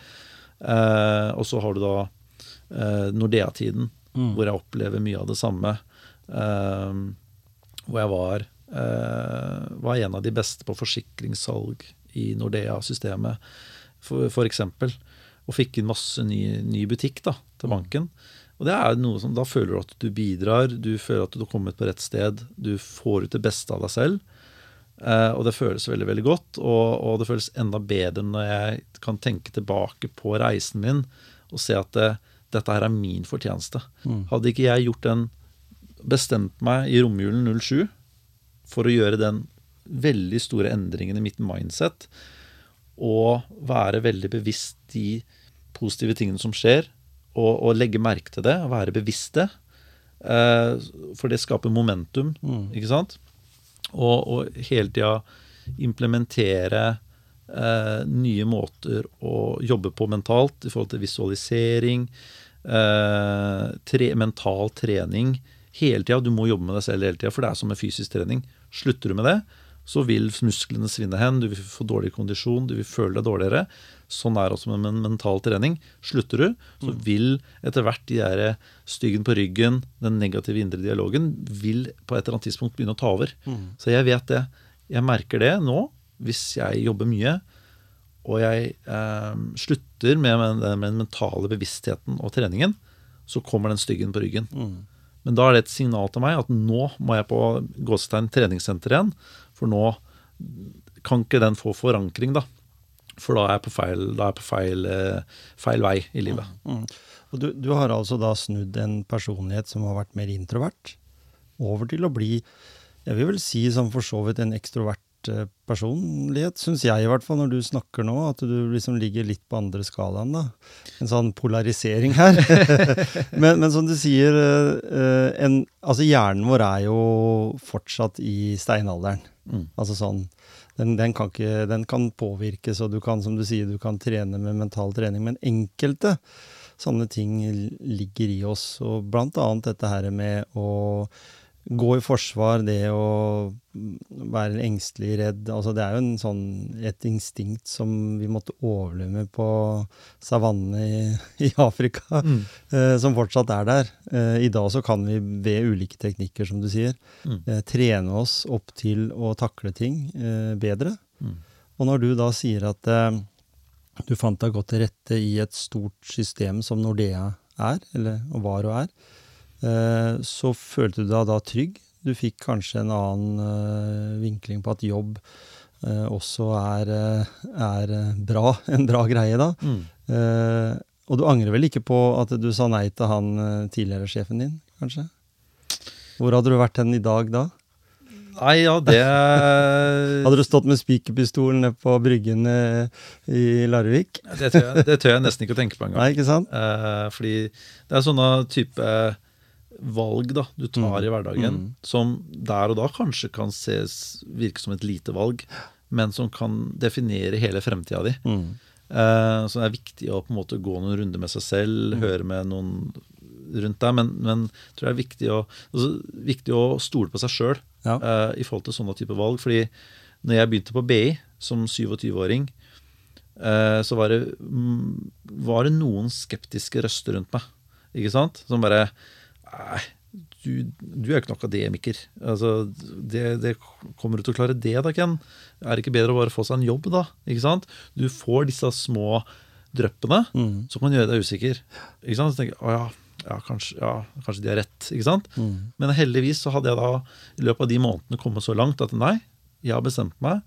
Uh, og så har du da uh, Nordea-tiden mm. hvor jeg opplever mye av det samme. Hvor jeg var, var, en av de beste på forsikringssalg i Nordea-systemet, eksempel. Og fikk inn masse ny, ny butikk da, til banken. Og det er noe som, Da føler du at du bidrar, du føler at du har kommet på rett sted. Du får ut det beste av deg selv. Uh, og det føles veldig veldig godt. Og, og, det føles enda bedre når jeg kan tenke tilbake på reisen min og se at det, dette her er min fortjeneste. Mm. Hadde ikke jeg gjort den, bestemt meg i romjulen 07 for å gjøre den veldig store endringene i mitt mindset, og være veldig bevisst de positive tingene som skjer, og, og legge merke til det, og være bevisst det, eh, for det skaper momentum, mm. ikke sant? Og, og hele tida implementere eh, nye måter å jobbe på mentalt i forhold til visualisering, eh, tre, mental trening hele tida. Du må jobbe med deg selv hele tida, for det er som med fysisk trening. Slutter du med det, så vil musklene svinne hen, du vil få dårlig kondisjon, du vil føle deg dårligere. Sånn er det også med mental trening. Slutter du, så mm. vil etter hvert de der styggen på ryggen, den negative indre dialogen, vil på et eller annet tidspunkt begynne å ta over. Mm. Så jeg vet det. Jeg merker det nå, hvis jeg jobber mye og jeg eh, slutter med, med, med, den mentale bevisstheten og treningen, så kommer den styggen på ryggen. Mm. Men da er det et signal til meg at nå må jeg på gåsetegn treningssenter igjen. For nå kan ikke den få forankring, da. For da er jeg på feil, jeg på feil, eh, feil vei i livet. Mm. Mm. Og du, du, har altså da snudd en personlighet som har vært mer introvert, over til å bli, jeg vil vel si som for så vidt en ekstrovert personlighet, syns jeg i hvert fall, når du snakker nå. At du liksom ligger litt på andre skalaen, da. En sånn polarisering her. [LAUGHS] men, men, som du sier, eh, en, altså hjernen vår er jo fortsatt i steinalderen. Mm. Altså sånn den, den, kan ikke, den kan påvirkes, og du kan, som du sier, du kan trene med mental trening. Men enkelte sånne ting ligger i oss, og blant annet dette her med å gå i forsvar, det å være engstelig, redd altså Det er jo sånn, et instinkt som vi måtte overleve med på savannene i, [LAUGHS] i, Afrika, mm. eh, som fortsatt er der. Eh, I dag så kan vi ved ulike teknikker, som du sier, mm. eh, trene oss opp til å takle ting eh, bedre. Mm. Og når du da sier at eh, du fant deg godt til rette i et stort system som Nordea er, eller var og er, så følte du deg da trygg. Du fikk kanskje en annen eh, vinkling på at jobb eh, også er, eh, er eh, bra, [LAUGHS] en bra greie, da. Mm. Eh, og du angrer vel ikke på at du sa nei til han eh, tidligere sjefen din, kanskje? Hvor hadde du vært hen i dag da? Nei, ja, det [LAUGHS] Hadde du stått med spikerpistolen nede på bryggen eh, i Larvik? det tør, jeg, det tør jeg nesten ikke å tenke på engang. Nei, ikke sant? Eh, fordi det er sånne type valg da, du tar Mm. i hverdagen, Mm. som der og da kanskje kan ses, virke som et lite valg, men som kan definere hele fremtida di. Mm. Eh, så det er viktig å på en måte gå noen runder med seg selv, Mm. høre med noen rundt deg, men, men jeg tror det er viktig å, altså, viktig å stole på seg sjøl Ja. eh, i forhold til sånne type valg. fordi når jeg begynte på BI som 27-åring, eh, så var det, mm, var det noen skeptiske røster rundt meg. Ikke sant? Som bare Nei, du, du er jo ikke noen akademiker. Altså, det, det, kommer du til å klare det, da, Ken? Er det ikke bedre å bare få seg en jobb, da? Ikke sant? Du får disse små dryppene Mm. som kan gjøre deg usikker. Ikke sant? Så tenker jeg, å ja, ja, kanskje, ja, kanskje de har rett. Ikke sant? Mm. Men heldigvis så hadde jeg da i løpet av de månedene kommet så langt at nei, jeg har bestemt meg.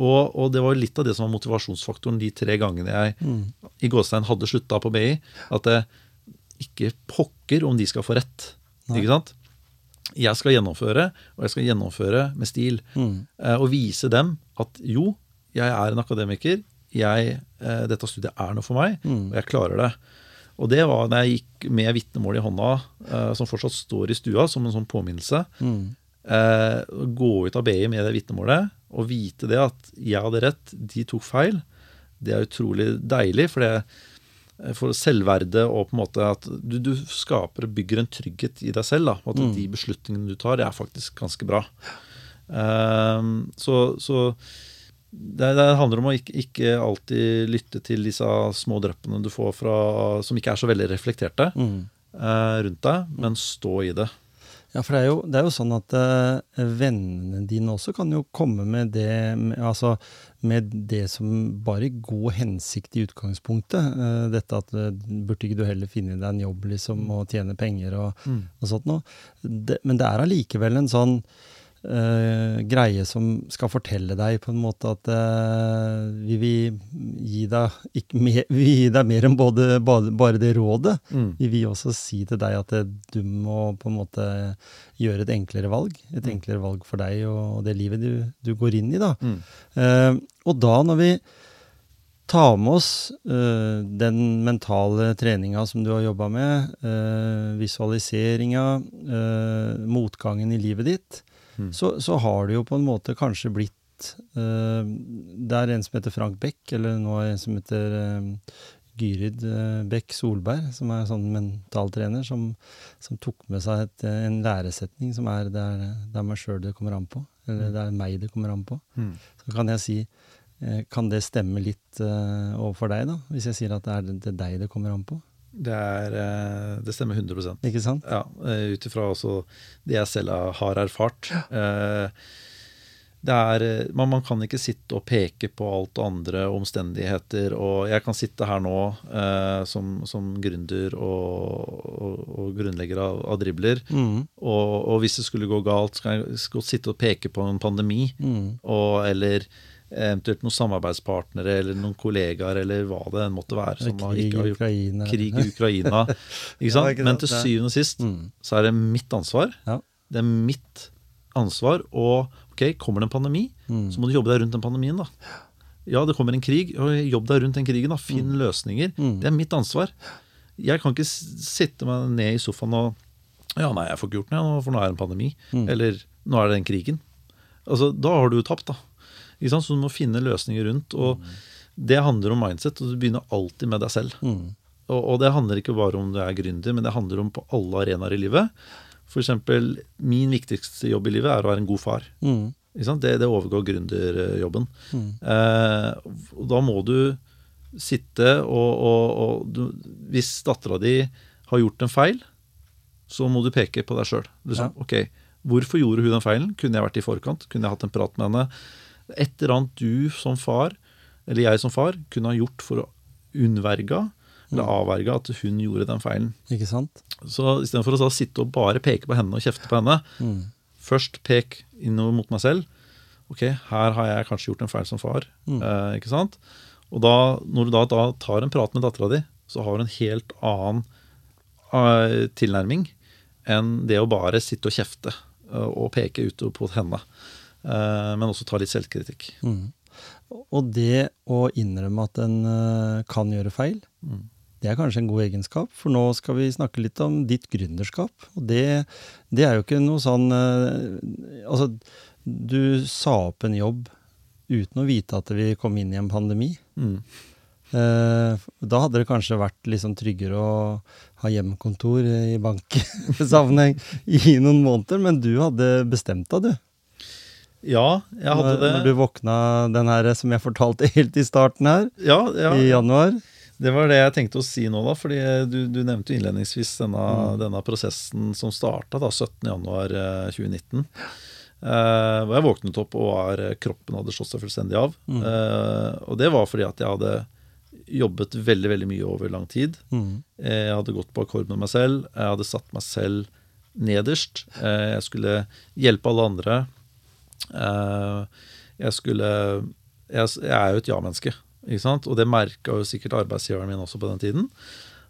Og, og det var litt av det som var motivasjonsfaktoren de tre gangene jeg Mm. i gåstein hadde slutta på BI. At det ikke pokker om de skal få rett. Nei. Ikke sant? Jeg skal gjennomføre, og jeg skal gjennomføre med stil. Mm. Eh, og vise dem at jo, jeg er en akademiker. Jeg, eh, dette studiet er noe for meg, Mm. og jeg klarer det. Og det var da jeg gikk med vitnemål i hånda, eh, som fortsatt står i stua, som en sånn påminnelse. Mm. Gå ut av BI med det vitnemålet og vite det at jeg hadde rett, de tok feil, det er utrolig deilig. For det for selvverdet og på en måte at du, du skaper og bygger en trygghet i deg selv. Da, at Mm. de beslutningene du tar, det er faktisk ganske bra. Um, så så det, det handler om å ikke, ikke alltid lytte til disse små dryppene du får fra, som ikke er så veldig reflekterte Mm. uh, rundt deg, men stå i det. Ja, for det er jo, det er jo sånn at uh, vennene dine også kan jo komme med det, med, altså, med det som bare god hensikt i utgangspunktet. Uh, dette at uh, burde ikke du heller finne deg en jobb liksom, og tjene penger og, og sånt noe. Det, men det er allikevel en sånn eh, greie som skal fortelle deg på en måte at uh, vi vil gi deg, ikke mer, [LAUGHS] vi gi deg mer enn både, bare, det rådet. Mm. Vi vil også si til deg at det, du må på en måte gjøre et enklere valg. Et enklere valg for deg og det livet du, du går inn i. da. Mm. Uh, og da når vi tar med oss uh, den mentale treninga som du har jobba med, uh, visualiseringa, uh, motgangen i livet ditt, Mm. så, så har det jo på en måte kanskje blitt uh, Det er en som heter Frank Beck, eller nå er det en som heter uh, Gyrid eh, Beck Solberg, som er sånn mentaltrener, som, som tok med seg et, en læresetning som er det er, det er meg sjøl det kommer an på. Eller det er meg det kommer an på. Mm. Så kan jeg si Kan det stemme litt uh, overfor deg, da? Hvis jeg sier at det er det, det deg det kommer an på? Det, er, eh, det stemmer 100 Ikke sant? Ja, eh, ut ifra også det jeg selv har erfart. Ja. Det er, eh, man, man kan ikke sitte og peke på alt andre omstendigheter. Og jeg kan sitte her nå eh, som, som gründer og, og, og grunnlegger av, av dribler. Mm. Og, og hvis det skulle gå galt, så kan jeg godt sitte og peke på en pandemi. Mm. Eller eventuelt noen samarbeidspartnere eller noen kollegaer eller hva det enn måtte være. Som Krig ikke har gjort Ukraina. krig i Ukraina. [LAUGHS] Ikke sant? Men til syvende og sist Mm. så er det mitt ansvar. Ja. Det er mitt ansvar. Og ok, kommer det en pandemi, Mm. så må du jobbe deg rundt den pandemien. da. Ja, det kommer en krig. Jobb deg rundt den krigen. da. Finn løsninger. Mm. Det er mitt ansvar. Jeg kan ikke sitte meg ned i sofaen og Ja, nei, jeg får ikke gjort noe, for nå er det en pandemi. Eller nå er det den krigen. Altså, Da har du jo tapt, da. Så du må finne løsninger rundt. Og det handler om mindset, og du begynner alltid med deg selv. Mm. Og, og det handler ikke bare om du er gründer, men det handler om på alle arenaer i livet. Eksempel, min viktigste jobb i livet er å være en god far. Mm. Det, det overgår gründerjobben. Mm. Eh, da må du sitte og, og, og du, Hvis dattera di har gjort en feil, så må du peke på deg sjøl. Liksom, ok, Hvorfor gjorde hun den feilen? Kunne jeg vært i forkant? Kunne jeg hatt en prat med henne? Et eller annet du som far, eller jeg som far, kunne ha gjort for å unnverga eller avverge at hun gjorde den feilen. Ikke sant? Så istedenfor å sitte og bare peke på henne og kjefte på henne, Mm. først pek innover mot meg selv, Ok, her har jeg kanskje gjort en feil som far. Mm. Eh, ikke sant? Og da, når du da, da tar en prat med dattera di, så har du en helt annen uh, tilnærming enn det å bare sitte og kjefte uh, og peke utover på henne. Eh, men også ta litt selvkritikk. Mm. Og det å innrømme at en eh, kan gjøre feil, Mm. det er kanskje en god egenskap. For nå skal vi snakke litt om ditt gründerskap. Og det, det er jo ikke noe sånn eh, Altså, du sa opp en jobb uten å vite at vi kom inn i en pandemi. Mm. Da hadde det kanskje vært liksom tryggere å ha hjemmekontor i banksammenheng [LAUGHS] i noen måneder, men du hadde bestemt deg, du. Ja, jeg hadde når, det. når du våkna den her som jeg fortalte helt i starten her, Ja, ja, i januar. Det var det jeg tenkte å si nå, da. fordi du, du nevnte jo innledningsvis denne, Mm. denne prosessen som starta 17.1.2019. Uh, hvor jeg våknet opp og var, eh, kroppen hadde slått seg fullstendig av. Mm. Uh, og det var fordi at jeg hadde jobbet veldig veldig mye over lang tid. Mm. Eh, Jeg hadde gått på akkord med meg selv. Jeg hadde satt meg selv nederst. Jeg skulle hjelpe alle andre. Eh, Jeg skulle Jeg, jeg er jo et ja-menneske, ikke sant? og det merka jo sikkert arbeidsgiveren min også på den tiden.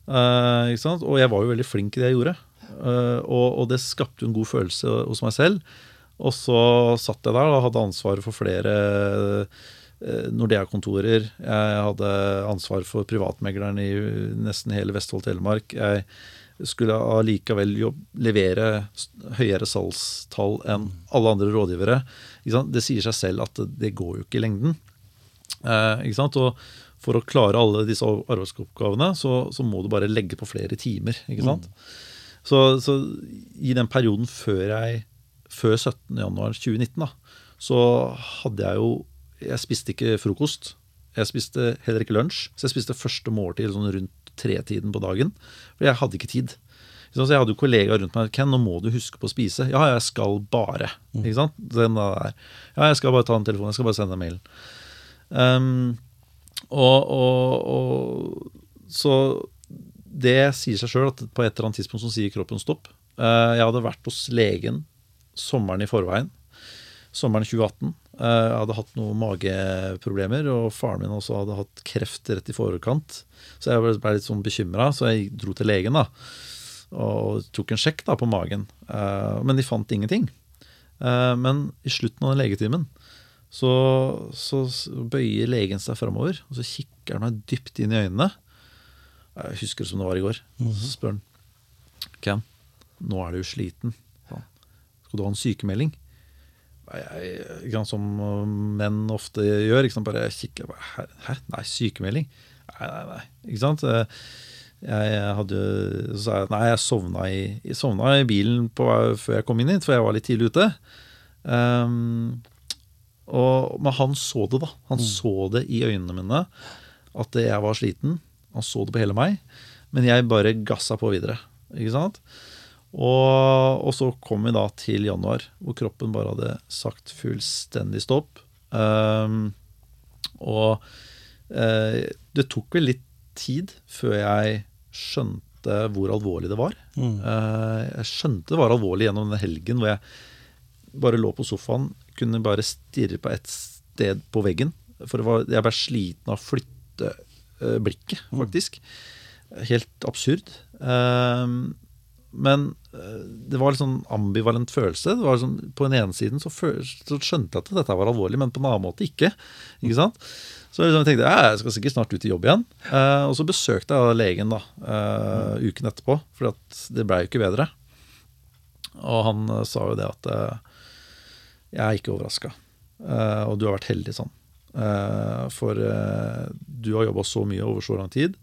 Eh, ikke sant? Og jeg var jo veldig flink i det jeg gjorde. Eh, og, og det skapte jo en god følelse hos meg selv. Og så satt jeg der og hadde ansvaret for flere Nordea-kontorer. Jeg hadde ansvar for privatmegleren i nesten hele Vestfold Telemark. Jeg skulle allikevel levere høyere salgstall enn alle andre rådgivere. Ikke sant? Det sier seg selv at det, går jo ikke i lengden. Eh, ikke sant? Og for å klare alle disse arbeidsoppgavene, så, så må du bare legge på flere timer. ikke sant? Så, så i den perioden før jeg før 17.1.2019, da, så hadde jeg jo Jeg spiste ikke frokost. Jeg spiste heller ikke lunsj. Så jeg spiste første måltid sånn rundt tretiden på dagen. For jeg hadde ikke tid. Så jeg hadde jo kollegaer rundt meg. Ken, nå må du huske på å spise. Ja, jeg skal bare. Ikke sant? Den der. Ja, jeg skal bare ta en telefon. Jeg skal bare sende en mail. Um, og, og, og så det sier seg sjøl at på et eller annet tidspunkt så sier kroppen stopp. Uh, jeg hadde vært hos legen sommeren i forveien. Sommeren 2018. Eh, jeg hadde hatt noen mageproblemer, og faren min også hadde hatt kreft rett i forkant. Så jeg ble- litt sånn bekymra, så jeg dro til legen da, og tok en sjekk da på magen. Eh, men de fant ingenting. Eh, men i slutten av den legetimen så, så bøyer legen seg framover, og så kikker han meg dypt inn i øynene. Jeg husker det som det var i går. Så spør han Ken, nå er du sliten. Skal du ha en sykemelding? Jeg, sant, som uh, menn ofte gjør. Sant, bare kikker bare, Hæ? Nei, sykemelding? Nei, nei, nei. Ikke sant? Eh, Jeg hadde, så jeg nei, jeg sovna i, jeg sovna i bilen på, før jeg kom inn hit, for jeg var litt tidlig ute. Um, og, men han så det, da. Han så det i øynene mine at jeg var sliten. Han så det på hele meg. Men jeg bare gassa på videre. Ikke sant? Og, og så kom vi da til januar, hvor kroppen bare hadde sagt fullstendig stopp. Um, og uh, det tok vel litt tid før jeg skjønte hvor alvorlig det var. Mm. Uh, jeg skjønte det var alvorlig gjennom denne helgen hvor jeg bare lå på sofaen, kunne bare stirre på et sted på veggen. For det var, jeg ble sliten av å flytte uh, blikket, faktisk. Helt absurd. Eh, men eh, det var litt sånn ambivalent følelse. Det var sånn, på den ene siden så, så skjønte jeg at dette var alvorlig, men på en annen måte ikke. ikke sant? Så liksom jeg tenkte jeg, skal sikkert snart ut i jobb igjen. Eh, og så besøkte jeg legen da, eh, uken etterpå, for det blei jo ikke bedre. Og han eh, sa jo det at eh, jeg er ikke overraska, og du har vært heldig sånn. Eh, for eh, du har jobba så mye over så lang tid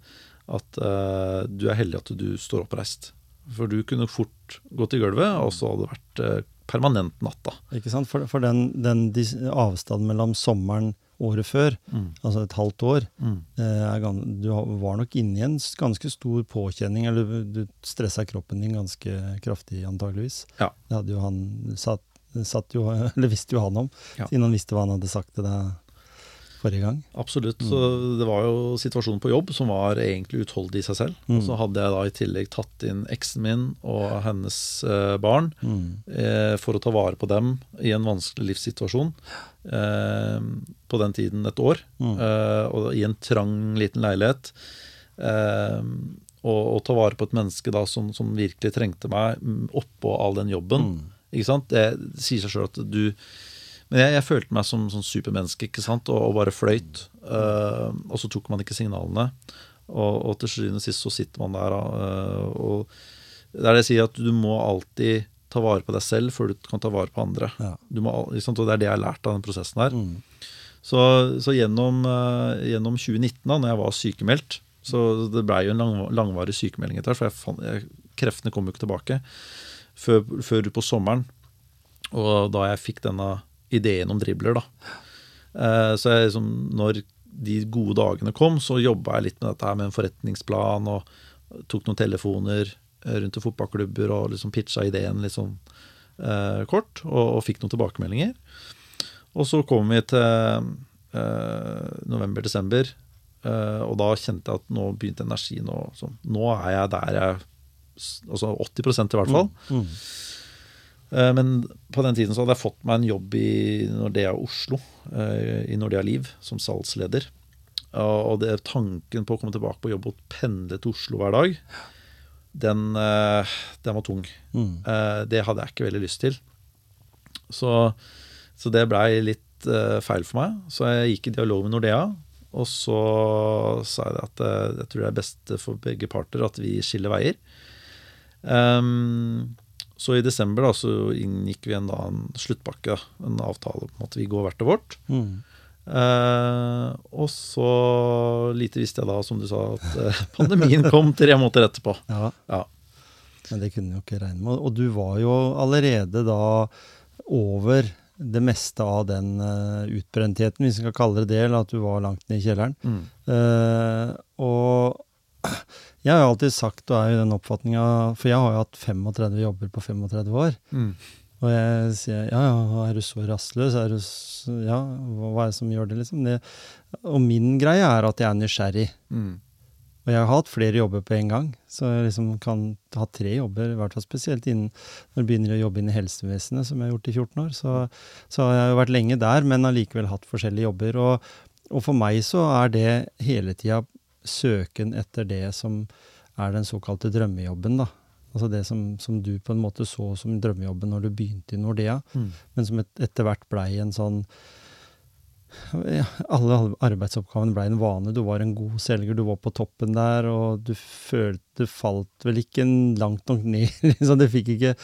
at eh, du er heldig at du står oppreist. For du kunne fort gått i gulvet, og så hadde det vært eh, permanent natta. Ikke sant? For, for den, den avstanden mellom sommeren året før, altså et halvt år Mm. eh, Du var nok inne i en ganske stor påkjenning, eller du stressa kroppen din ganske kraftig, antageligvis. Ja. Det hadde jo han satt, satt jo, [LAUGHS] eller visste jo han om, Ja. siden han visste hva han hadde sagt til deg forrige gang. Absolutt. Så det var jo situasjonen på jobb som var egentlig utholdelig i seg selv. Og så hadde jeg da i tillegg tatt inn eksen min og hennes eh, barn eh, for å ta vare på dem i en vanskelig livssituasjon. Eh, på den tiden et år. Eh, og i en trang, liten leilighet. Eh, og, og ta vare på et menneske da som, som virkelig trengte meg mm, oppå all den jobben. Ikke sant? Det sier seg sjøl at du Men jeg, jeg følte meg som sånn supermenneske ikke sant? Og, og bare fløyt. Uh, og så tok man ikke signalene. Og, og til syvende og sist så sitter man der. uh, og det er det jeg sier, at du må alltid ta vare på deg selv før du kan ta vare på andre. Ja. Du må, liksom. Og det er det jeg har lært av den prosessen her. Så, så gjennom, uh, gjennom 2019, da når jeg var sykemeldt Så det blei jo en lang, langvarig sykemelding etter hvert, for jeg fant, jeg, kreftene kom jo ikke tilbake før, før på sommeren. Og da jeg fikk denne ideen om dribler, da. Eh, så jeg, liksom, når de gode dagene kom, så jobba jeg litt med dette her med en forretningsplan og tok noen telefoner eh, rundt til fotballklubber og liksom pitcha ideen litt sånn eh, kort, og, og fikk noen tilbakemeldinger. Og så kom vi til eh, november-desember, eh, og da kjente jeg at nå begynte energien å så, Nå er jeg der jeg Altså 80% i hvert fall. Eh, Men på den tiden så hadde jeg fått meg en jobb i Nordea Oslo, eh, i Nordea Liv, som salgsleder. Og det, tanken på å komme tilbake på jobb og pendle til Oslo hver dag, den, eh, den var tung. Mm. Det hadde jeg ikke veldig lyst til. Så, så det blei litt eh, feil for meg. Så jeg gikk i dialog med Nordea. Og så sa jeg at eh, jeg tror det er best for begge parter at vi skiller veier. Ehm, så i desember da, så inngikk vi en, da, en sluttpakke, en avtale om at vi går hvert til vårt. Eh, og så lite visste jeg da, som du sa, at eh, [LAUGHS] pandemien kom tre måneder etterpå. Ja, Ja. men det kunne vi jo ikke regne med. Og du var jo allerede da over det meste av den uh, utbrentheten, hvis vi skal kalle det det, eller at du var langt ned i kjelleren. Mm. Eh, og jeg har jo alltid sagt, og er jo i den oppfatninga For jeg har jo hatt 35 jobber på 35 år. Mm. Og jeg sier ja, ja, er du så rastløs? Er du så, ja, hva, er det som gjør det, liksom? Det, og min greie er at jeg er nysgjerrig. Mm. Og jeg har hatt flere jobber på en gang, så jeg liksom kan ha tre jobber, i hvert fall spesielt innen, når du begynner å jobbe inn i helsevesenet, som jeg har gjort i 14 år. Så, så har jeg vært lenge der, men allikevel hatt forskjellige jobber. Og, og for meg så er det hele tida søken etter det som er den såkalte drømmejobben, da. Altså det som, som du på en måte så som drømmejobben når du begynte i Nordea, Mm. men som et, etter hvert blei en sånn ja, alle arbeidsoppgavene blei en vane. Du var en god selger, du var på toppen der, og du følte falt vel ikke en- langt nok ned. [LAUGHS] liksom. Du fikk ikke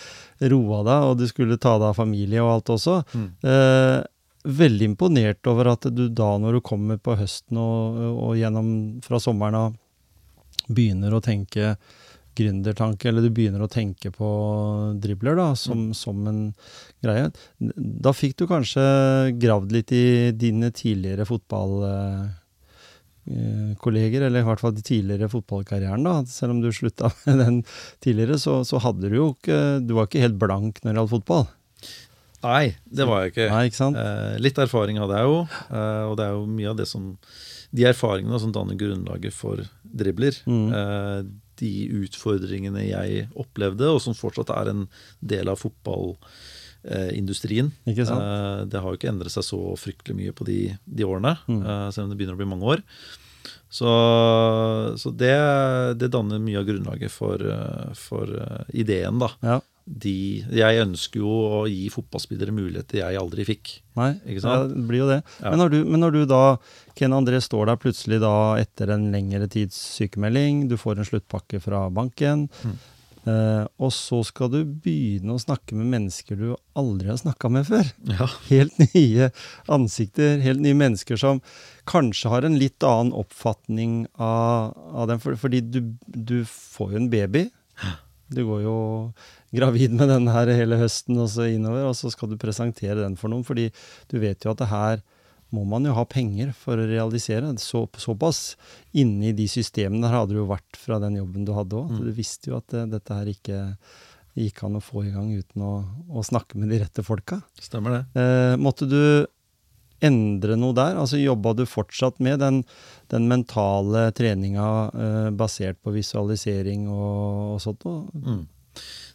roa deg, og du skulle ta deg av familie og alt også. Mm. Eh, veldig imponert over at du da, når du kommer på høsten og, og gjennom fra sommeren av, begynner å tenke gründertanke, eller du begynner å tenke på dribler da, som, som en greie. Da fikk du kanskje gravd litt i dine tidligere fotballkolleger, eller i hvert fall de tidligere fotballkarrieren. da, Selv om du slutta [LAUGHS] med den tidligere, så, så hadde du jo ikke Du var ikke helt blank når det gjaldt fotball. Nei, det var jeg ikke. Nei, ikke sant? Eh, litt erfaring hadde jeg jo, eh, og det er jo mye av det som De erfaringene som danner grunnlaget for dribler. Mm. Eh, de utfordringene jeg opplevde, og som fortsatt er en del av fotballindustrien. Sant? Eh, det har jo ikke endret seg så fryktelig mye på de, de årene, Mm. eh, selv om det begynner å bli mange år. Så, så det, det danner mye av grunnlaget for, eh, for eh, ideen, da. Ja. De, jeg ønsker jo å gi fotballspillere muligheter jeg aldri fikk. Nei? Ja, det blir jo det. Ja. Men, når du, men når du da, Ken André, står der plutselig da etter en lengre tids sykemelding, du får en sluttpakke fra banken, Mm. eh, og så skal du begynne å snakke med mennesker du aldri har snakka med før. Ja. Helt [LAUGHS] nye ansikter, helt nye mennesker som kanskje har en litt annen oppfatning av, av dem, for, fordi du, du får jo en baby. Du går jo gravid med den her hele høsten og så innover, og så skal du presentere den for noen, fordi du vet jo at det her må man jo ha penger for å realisere. Så, såpass Inni de systemene der hadde du jo vært fra den jobben du hadde òg. Mm. Du visste jo at det, dette her ikke gikk an å få i gang uten å, å snakke med de rette folka. Stemmer det. Eh, måtte du endre noe der? Altså Jobba du fortsatt med den, den mentale treninga eh, basert på visualisering og, og sånt? Mm.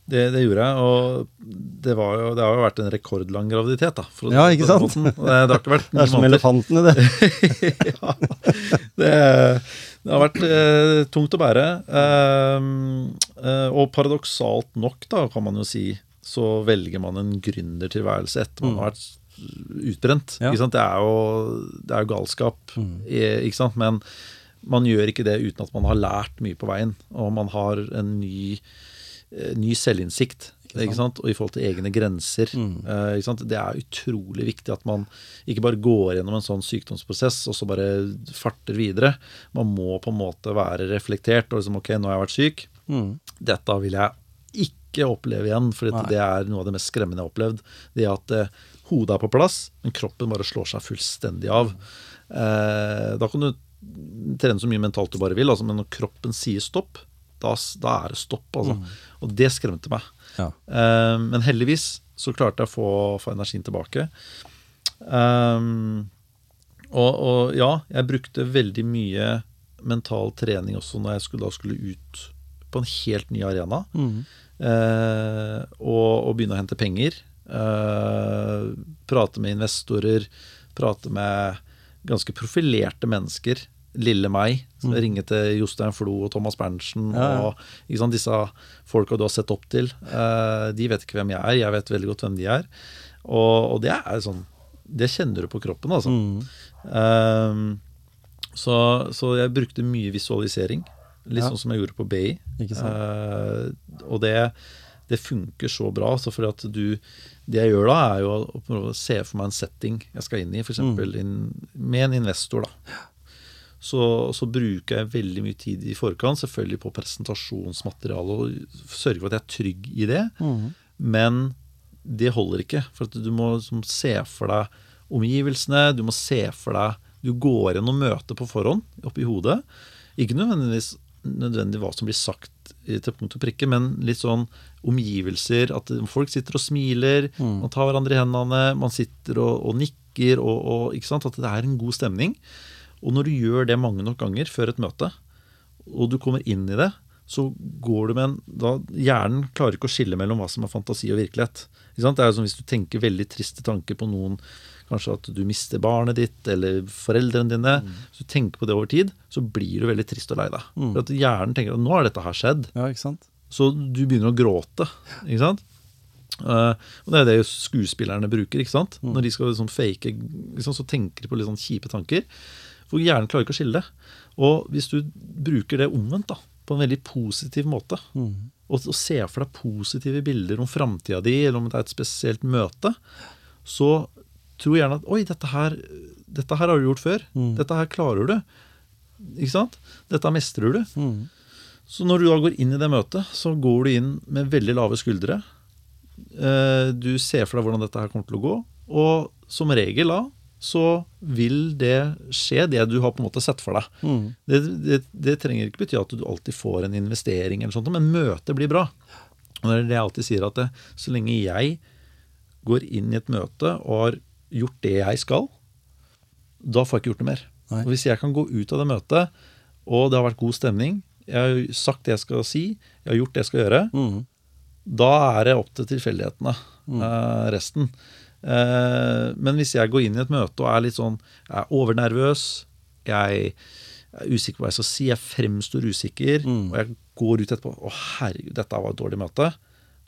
Det, det, gjorde jeg, og det, jo, det, har jo vært en rekordlang graviditet. da. ja, ikke sant? Det, det, har ikke vært [LAUGHS] det er som elefantene, det. [LAUGHS] ja, det, det har vært eh, tungt å bære. Eh, eh, og paradoksalt nok, da, kan man jo si, så velger man en gründertilværelse etter man mm. har vært utbrent. Ja. Det, er jo, det, er jo, galskap, mm. sant? men man gjør ikke det uten at man har lært mye på veien, og man har en ny, eh, ny selvinnsikt. Ikke sant? Og i forhold til egne grenser. Mm. Uh, det er utrolig viktig at man ikke bare går gjennom en sånn sykdomsprosess og så bare farter videre. Man må på en måte være reflektert og liksom OK, nå har jeg vært syk. Mm. Dette vil jeg ikke oppleve igjen, for det er noe av det mest skremmende jeg har opplevd. Det at Hodet er på plass, men kroppen bare slår seg fullstendig av. Eh, da kan du trene så mye mentalt du bare vil, altså, men når kroppen sier stopp, da, da er det stopp. Altså. Mm. Og det skremte meg. Ja. Eh, men heldigvis så klarte jeg å få, få energien tilbake. Eh, og, og, ja, jeg brukte veldig mye mental trening også når jeg skulle, da skulle ut på en helt ny arena. Mm. Eh, og, og begynne å hente penger. Uh, prate med investorer, prate med ganske profilerte mennesker. Lille meg, som mm. ringer til Jostein Flo og Thomas Berntsen. Ja, ja. og sant, Disse folka du har sett opp til. Uh, de vet ikke hvem jeg er, jeg vet veldig godt hvem de er. Og, og det er sånn Det kjenner du på kroppen, altså. Mm. Uh, så, så, jeg brukte mye visualisering. Litt ja. sånn som jeg gjorde på BI. og det det funker så bra. altså fordi at du, Det jeg gjør da, er jo å prøve å se for meg en setting jeg skal inn i, f.eks. Mm. med en investor. da. Så, så, bruker jeg veldig mye tid i forkant, selvfølgelig på presentasjonsmateriale, og sørger for at jeg er trygg i det. Mm. Men det holder ikke. For du må se for deg omgivelsene, du må se for deg Du går gjennom møtet på forhånd oppi hodet. Ikke nødvendigvis nødvendig hva som blir sagt til punkt og prikke, men litt sånn omgivelser. At folk sitter og smiler, mm. man tar hverandre i hendene, man sitter og, og nikker. Og, og, ikke sant? At det er en god stemning. Og når du gjør det mange nok ganger før et møte, og du kommer inn i det, så går du med en da, Hjernen klarer ikke å skille mellom hva som er fantasi og virkelighet. Det er jo som Hvis du tenker veldig triste tanker på noen Kanskje at du mister barnet ditt eller foreldrene dine. Mm. Hvis du tenker på det over tid, så blir du veldig trist og lei deg. Mm. For at Hjernen tenker at nå har dette her skjedd. Ja, ikke sant? Så du begynner å gråte. ikke sant? Uh, og Det er det skuespillerne bruker. ikke sant? Mm. Når de skal liksom fake, liksom, så tenker de på litt sånn kjipe tanker. For hjernen klarer ikke å skille det. Og hvis du bruker det omvendt, da, på en veldig positiv måte, mm. og, og ser for deg positive bilder om framtida di, eller om det er et spesielt møte, så tror gjerne at Oi, dette her, dette her har du gjort før. Mm. Dette her klarer du. Ikke sant? Dette mestrer du. Mm. Så når du da går inn i det møtet, så går du inn med veldig lave skuldre. Eh, du ser for deg hvordan dette her kommer til å gå. Og som regel da så vil det skje, det du har på en måte sett for deg. Mm. Det, det, det, trenger ikke bety at du alltid får en investering, eller sånt, men møtet blir bra. Og det er det jeg alltid sier, at det, så lenge jeg går inn i et møte og har gjort det jeg skal, da får jeg ikke gjort det mer. Nei. Og Hvis jeg kan gå ut av det møtet, og det har vært god stemning, jeg har sagt det jeg skal si, jeg har gjort det jeg skal gjøre, mm. da er det opp til tilfeldighetene, mm. eh, resten. Eh, men hvis jeg går inn i et møte og er litt sånn Jeg er overnervøs, jeg er usikker på hva jeg skal si, jeg fremstår usikker, mm. og jeg går ut etterpå Å, herregud, dette var et dårlig møte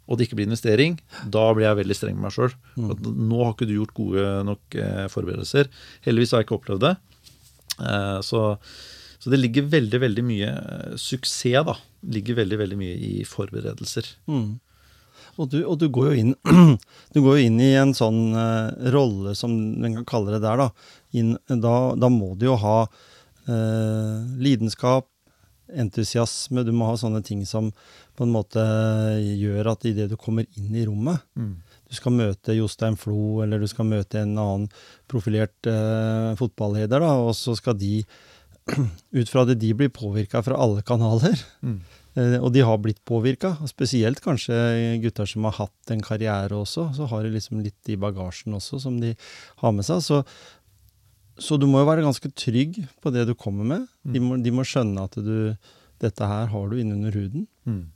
og det ikke blir investering, da blir jeg veldig streng med meg sjøl. Mm. Nå har ikke du gjort gode nok eh, forberedelser. Heldigvis har jeg ikke opplevd det. Eh, så, så, det ligger veldig veldig mye eh, suksess da, ligger veldig veldig mye i forberedelser. Mm. Og, du, og du, går jo inn, [CLEARS THROAT] du går jo inn i en sånn rolle, som en kan kalle det der. Da, inn, da, da må du jo ha eh, lidenskap, entusiasme, du må ha sånne ting som på en måte gjør at idet du kommer inn i rommet mm. Du skal møte Jostein Flo, eller du skal møte en annen profilert eh, fotballeder, da, og så skal de [CLEARS THROAT] Ut fra det de blir påvirka fra alle kanaler. Mm. [LAUGHS] Eh, og de har blitt påvirka. Spesielt kanskje gutter som har hatt en karriere også. Så har de liksom litt i bagasjen også som de har med seg. Så så du må jo være ganske trygg på det du kommer med. De må, de må skjønne at du, dette her har du innunder huden, Mm.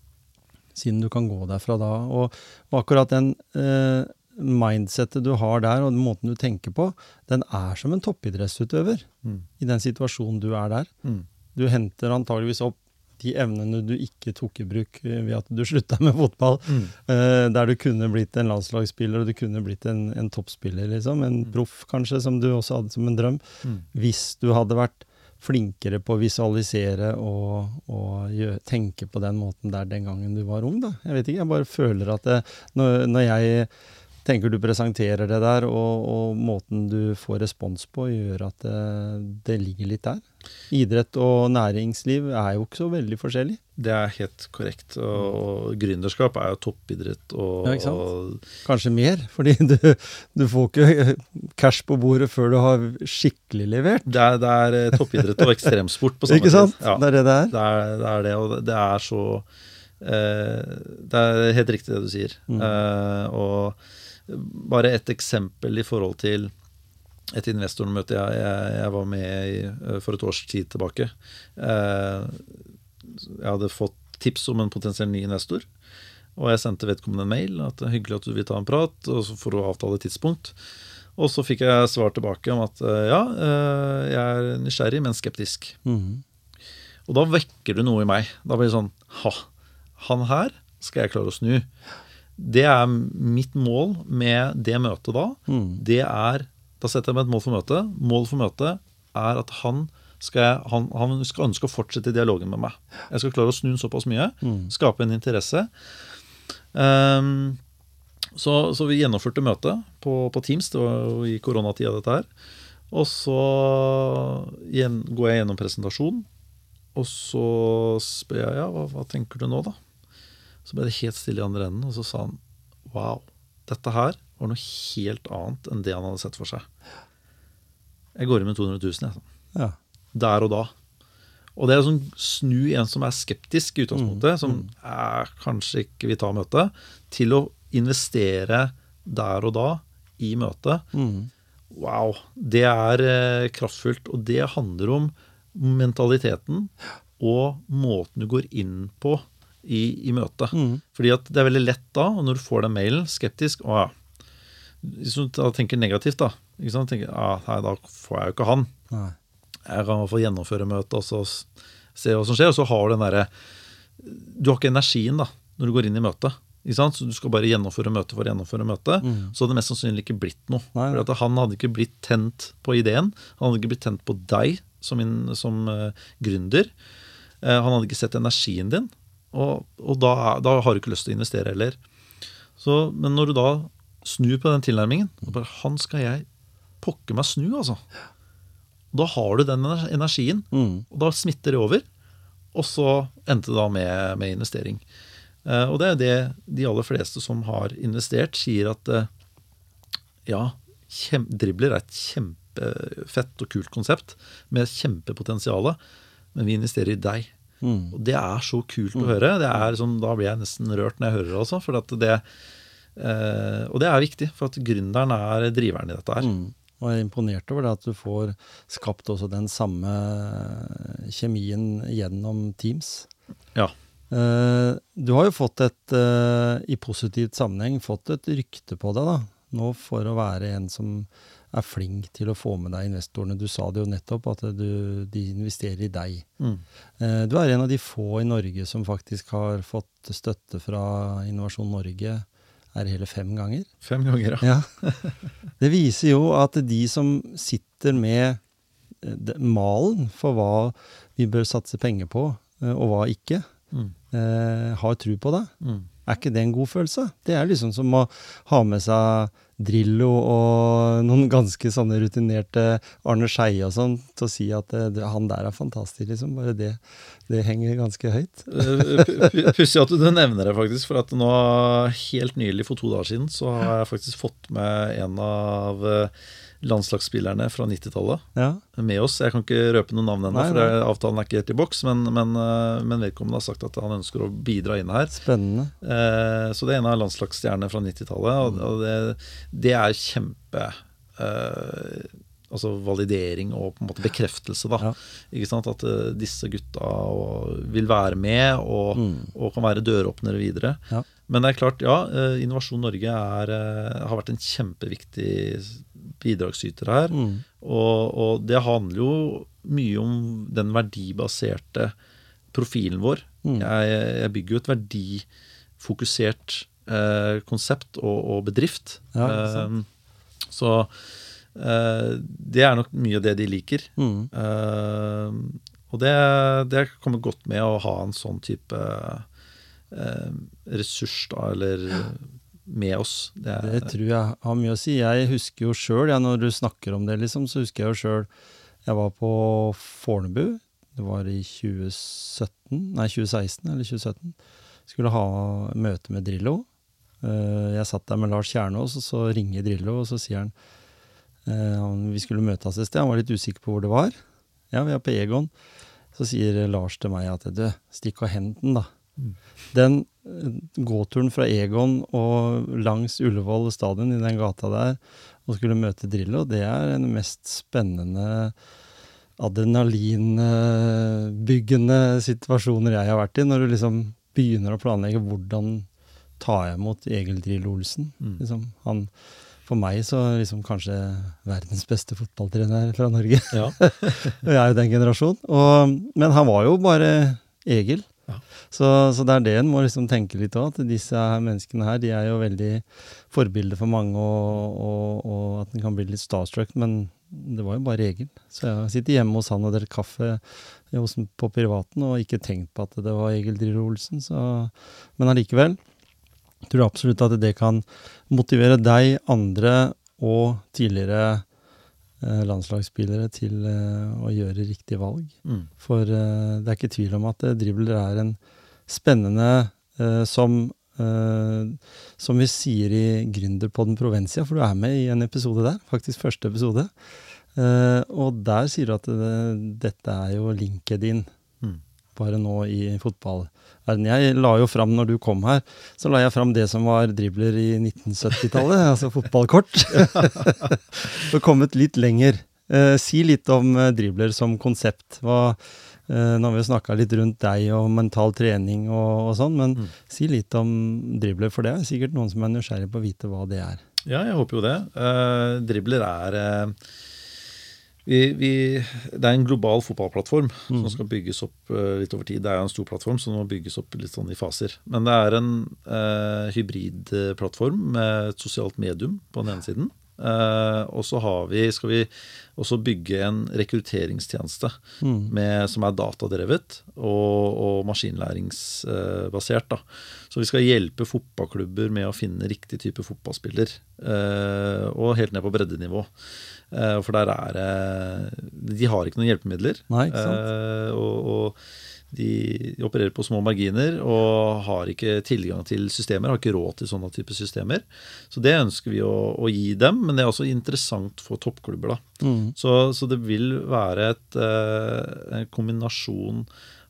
siden du kan gå derfra da. Og, og akkurat den eh, mindsettet du har der, og den måten du tenker på, den er som en toppidrettsutøver Mm. i den situasjonen du er der. Mm. Du henter antageligvis opp de evnene du ikke tok i bruk eh, ved at du [LAUGHS] slutta med fotball. Mm. uh, der du kunne blitt en landslagsspiller og du kunne blitt en, en toppspiller, liksom. En proff, kanskje, som du også hadde som en drøm. Mm. Hvis du hadde vært flinkere på å visualisere og, og gjø- tenke på den måten der den gangen du var ung, da. Jeg vet ikke, jeg bare føler at det, når, når jeg tenker du presenterer det der, og, og måten du får respons på, gjør at det, det ligger litt der. Idrett og næringsliv er jo ikke så veldig forskjellig. Det er helt korrekt. Og, og gründerskap er jo toppidrett. Og, Ja, ikke sant? og Kanskje mer, fordi du, du får ikke cash på bordet før du har skikkelig levert. det, er, det er eh, toppidrett og ekstremsport på [LAUGHS] samme tid. Ikke sant? Ja, Det er det det er. det er, det er det, og det- det er så eh, Det er helt riktig det du sier. Mm. Uh, og bare et eksempel i forhold til et investormøte jeg, jeg, jeg var med i eh, for et års tid tilbake. Eh, jeg hadde fått tips om en potensiell ny investor. Og jeg sendte vedkommende en mail at det er hyggelig at du vil ta en prat, og så får du avtale tidspunkt. Og så fikk jeg svar tilbake om at eh, ja, jeg er nysgjerrig, men skeptisk. Mhm. Og da vekker du noe i meg. Da blir det sånn Ha, han her skal jeg klare å snu. Det er mitt mål med det møtet da. Mm. Det er Da setter jeg meg et mål for møtet. Mål for møtet er at han skal, jeg, han, han skal ønske å fortsette dialogen med meg. Jeg skal klare å snu den såpass mye. Mm. Skape en interesse. Um, så, så vi gjennomførte møtet på, på Teams. Det var jo i koronatida, dette her. Og så går jeg gjennom presentasjonen. Og så spør jeg ja, hva, hva tenker du nå, da? Så ble det helt stille i andre enden, og så sa han wow, dette her var noe helt annet enn det han hadde sett for seg. Jeg går inn med 200 000, jeg. sa. Ja. Der og da. Og det er sånn snu en som er skeptisk i utgangspunktet, som er, kanskje ikke vil ta møtet, til å investere der og da i møtet. Mm. Wow, det er eh, kraftfullt. Og det handler om mentaliteten og måten du går inn på i, i møtet. Mm. Fordi at det er veldig lett da, og når du får den mailen, skeptisk Å ja. Hvis du da tenker negativt, da. Ikke sant? Tenker, ja, nei, da får jeg jo ikke han. Nei. Jeg kan i hvert fall gjennomføre møtet og så se hva som skjer. Og så har du den derre Du har ikke energien da, når du går inn i møtet. Ikke sant? Så du skal bare gjennomføre møtet for å gjennomføre møtet. Så hadde det mest sannsynlig ikke blitt noe. Mm. Nei. For at han hadde ikke blitt tent på ideen. Han hadde ikke blitt tent på deg som, in, som uh, gründer. Uh, han hadde ikke sett energien din. Og, og da, da har du ikke lyst til å investere heller. Så, men når du da snur på den tilnærmingen bare, Han skal jeg pokker meg snu, altså. Da har du den energien, mm. og da smitter det over. Og så endte det da med, med investering. Eh, og det er det de aller fleste som har investert, sier at eh, ja, kjem, dribler er et kjempefett og kult konsept med kjempepotensial, men vi investerer i deg. Mhm. Og det er så kult å høre. Det er som, da blir jeg nesten rørt når jeg hører det også. For at det, eh, og det er viktig, for at gründeren er driveren i dette her. Mm. Og jeg er imponert over det at du får skapt også den samme kjemien gjennom Teams. Ja. Eh, du har jo fått et, eh, i positivt sammenheng, fått et rykte på deg da, nå for å være en som er flink til å få med deg investorene. Du sa det jo nettopp, at du, de investerer i deg. Mm. Eh, Du er en av de få i Norge som faktisk har fått støtte fra Innovasjon Norge, er hele fem ganger. Fem ganger, ja. Ja. [LAUGHS] Det viser jo at de som sitter med eh, malen for hva vi bør satse penger på, eh, og hva ikke, Mm. har tro på det. Mm. Er ikke det en god følelse? Det er liksom som å ha med seg Drillo og noen ganske sånne rutinerte Arne Skeie og sånn til å si at eh, det, han der er fantastisk, liksom. Bare det, det henger ganske høyt. Eh, pu- pu- Pussig at du nevner det, faktisk. For at nå, helt nylig, for to dager siden, så har jeg faktisk fått med en av eh, landslagsspillerne fra 90-tallet Ja. med oss. Jeg kan ikke røpe noen navn ennå, for det- avtalen er ikke helt i boks. Men, men, eh, men vedkommende har sagt at han ønsker å bidra inn her. Spennende. Eh, Så det er en av landslagsstjernene fra 90-tallet. Og, og det, det er kjempe eh, altså validering og på en måte bekreftelse. da, Ja. ikke sant, At uh, disse gutta og, vil være med og, og kan være døråpnere videre. Ja. Men det er klart, ja, eh, Innovasjon Norge er, har vært en kjempeviktig bidragsyter her. Og, og det handler jo mye om den verdibaserte profilen vår. Jeg, jeg bygger jo et verdifokusert eh, konsept og, og bedrift. Ja. Eh, så eh, det er nok mye av det de liker. Mm. Eh, og det, det kommer godt med å ha en sånn type eh, ressurs, da, eller med oss. Det Det tror jeg har mye å si. Jeg husker jo sjøl, når du snakker om det, liksom, så husker jeg jo sjøl Jeg var på Fornebu. Det var i 2017, nei 2016 eller 2017. Skulle ha møte med Drillo. Eh, Jeg satt der med Lars Kjernås, og så ringer Drillo, og så sier eh, han- Vi skulle møtes et sted, han var litt usikker på hvor det var. Ja, vi er på Egon. Så sier Lars til meg at du, stikk og hent den, da. Den eh, gåturen fra Egon og langs Ullevål stadion i den gata der, og skulle møte Drillo, det er den mest spennende adrenalinbyggende situasjoner jeg har vært i, når du liksom begynner å planlegge hvordan tar jeg imot Egil Drillo Olsen. Liksom, han, for meg så liksom kanskje verdens beste fotballtrener fra Norge. ja. [LAUGHS] Jeg er jo den generasjonen. Og, men han var jo bare Egil. Så, så det er det en må liksom tenke litt òg, at disse her menneskene her de er jo veldig forbilder for mange, og, og, og at en kan bli litt starstruck. Men det var jo bare Egil. Så jeg sitter hjemme hos han og drikker kaffe på privaten og ikke tenkt på at det var Egil Drillo Olsen. Så, men allikevel tror jeg absolutt at det kan motivere deg, andre og tidligere eh, landslagsspillere til eh, å gjøre riktig valg. Mm. For eh, det er ikke tvil om at dribler er en spennende eh, som eh, som vi sier i Gründerpodden Provencia, for du er med i en episode der, faktisk første episode. Eh, og der sier du at det, dette er jo LinkedIn, Mm. bare nå i fotballverden. Jeg la jo fram, når du kom her, så la jeg fram det som var dribler i 1970-tallet, [LAUGHS] altså fotballkort. [LAUGHS] Du har kommet litt lenger. Eh, si litt om dribler som konsept. Hva, nå har vi snakka litt rundt deg og mental trening og, og sånn, men Mm. si litt om dribler, for det er sikkert noen som er nysgjerrig på å vite hva det er. Ja, jeg håper jo det. Uh, dribler er uh, vi, vi, Det er en global fotballplattform som skal bygges opp uh, litt over tid. Det er en stor plattform, som må bygges opp litt sånn i faser. Men det er en eh, hybridplattform med et sosialt medium på den ene siden. Eh, og så har vi, skal vi også bygge en rekrutteringstjeneste med, som er datadrevet og, og maskinlæringsbasert. da. Så vi skal hjelpe fotballklubber med å finne riktig type fotballspiller. eh, og helt ned på breddenivå. Eh, for der er det De har ikke noen hjelpemidler. Nei, ikke sant? Og, og de opererer på små marginer og har ikke tilgang til systemer, har ikke råd til sånne type systemer. Så det ønsker vi å, å gi dem, men det er også interessant for toppklubber. da. Mm. Så, så det vil være et, eh, en kombinasjon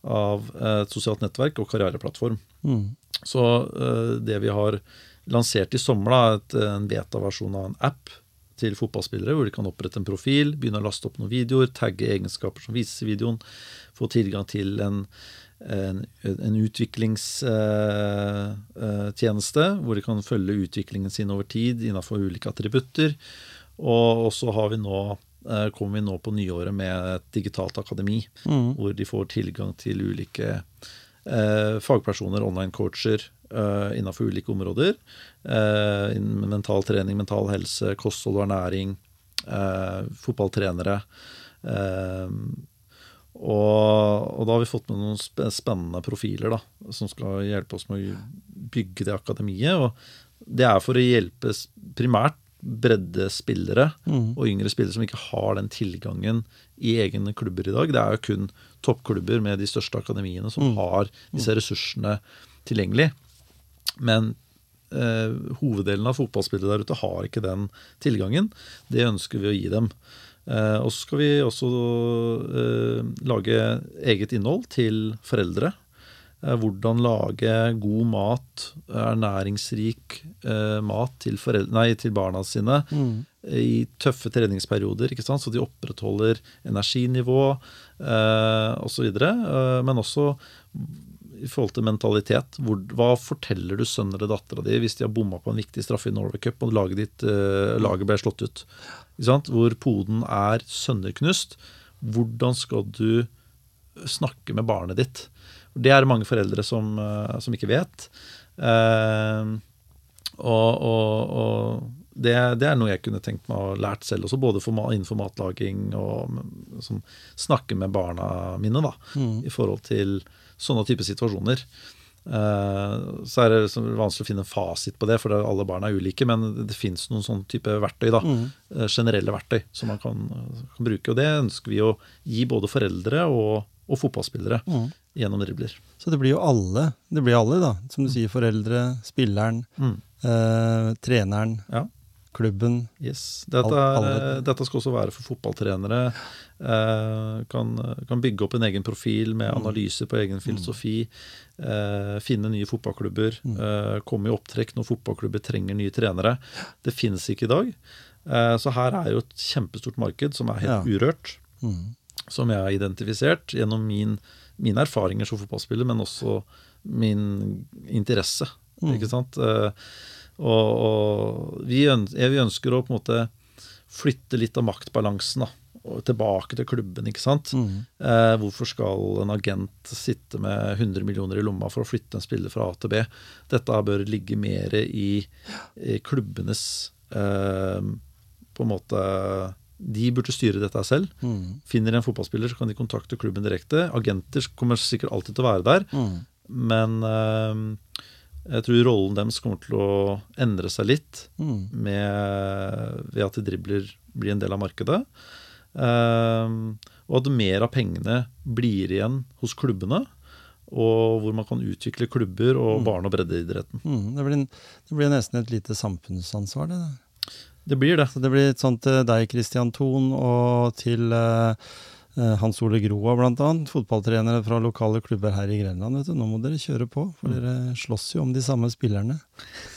av eh, et sosialt nettverk og karriereplattform. Mm. Så eh, det vi har lansert i sommer, da, et, en beta-versjon av en app til fotballspillere, hvor de kan opprette en profil, begynne å laste opp noen videoer, tagge egenskaper som vises i videoen, få tilgang til en, en, en utviklingstjeneste, hvor de kan følge utviklingen sin over tid innenfor ulike attributter. Og så har vi nå eh, kommer vi nå på nyåret med et digitalt akademi, Mm. hvor de får tilgang til ulike eh, fagpersoner, online-coacher eh, innenfor ulike områder. Uh, mental trening, mental helse, kosthold og ernæring, Uh, fotballtrenere. Og, og da har vi fått med noen spennende profiler da, som skal hjelpe oss med å bygge det akademiet. Og det er for å hjelpe primært breddespillere Mm. og yngre spillere som ikke har den tilgangen i egne klubber i dag. Det er jo kun toppklubber med de største akademiene som har disse ressursene tilgjengelig. Men eh, hoveddelen av fotballspillere der ute har ikke den tilgangen. Det ønsker vi å gi dem. Eh, og så skal vi også eh, lage eget innhold til foreldre. Eh, hvordan lage god mat, ernæringsrik eh, mat til, nei, til, barna sine mm. i tøffe treningsperioder, ikke sant? så de opprettholder energinivå eh, osv. Eh, men også i forhold til mentalitet. Hvor, hva forteller du sønnen eller dattera di hvis de har bomma på en viktig straffe i Norway Cup og laget ditt eh, laget ble slått ut? Hvor poden er sønderknust. Hvordan skal du snakke med barnet ditt? Det er det mange foreldre som, uh, som ikke vet. Uh, og, og, og det, det, er noe jeg kunne tenkt meg å lært selv også, både for, innenfor matlaging og som, snakke med barna mine da, mm. i forhold til sånne type situasjoner. Uh, så er det vanskelig å finne en fasit på det, for alle barn er ulike. Men det, fins noen sånne type verktøy, da, mm. uh, generelle verktøy, som man kan, kan, bruke. Og det ønsker vi å gi både foreldre og, og fotballspillere mm. gjennom dribler. Så det blir jo alle, det blir alle da, som du sier. Foreldre, spilleren, mm. uh, treneren. Ja klubben. Yes. Dette, er, dette, skal også være for fotballtrenere. Eh, kan, kan, bygge opp en egen profil med mm. analyser på egen filosofi. Eh, finne nye fotballklubber. Mm. Eh, komme i opptrekk når fotballklubber trenger nye trenere. Det finnes ikke i dag. Eh, så her er jo et kjempestort marked som er helt ja. urørt. Mm. Som jeg har identifisert gjennom min, mine erfaringer som fotballspiller, men også min interesse. Mm. Ikke sant? Eh, og, og vi, ønsker, vi, ønsker å på en måte flytte litt av maktbalansen da, tilbake til klubben. ikke sant? Mm. Eh, hvorfor skal en agent sitte med 100 millioner i lomma for å flytte en spiller fra A til B? Dette bør ligge mer i, i klubbenes eh, på en måte de burde styre dette selv. Mm. Finner en fotballspiller, så kan de kontakte klubben direkte. Agenter kommer sikkert alltid til å være der, mm. men eh, jeg tror rollen deres kommer til å endre seg litt mm. med, ved at de dribler blir en del av markedet. Um, og at mer av pengene blir igjen hos klubbene. Og hvor man kan utvikle klubber og mm. barne- og breddeidretten. Mm. Det, blir, det, blir, nesten et lite samfunnsansvar, det. Det blir det. Så det blir sånn til deg, Kristian Thon, og til uh, Eh, Hans Ole Groa bl.a., fotballtrenere fra lokale klubber her i Grenland. Nå må dere kjøre på, for dere slåss jo om de samme spillerne.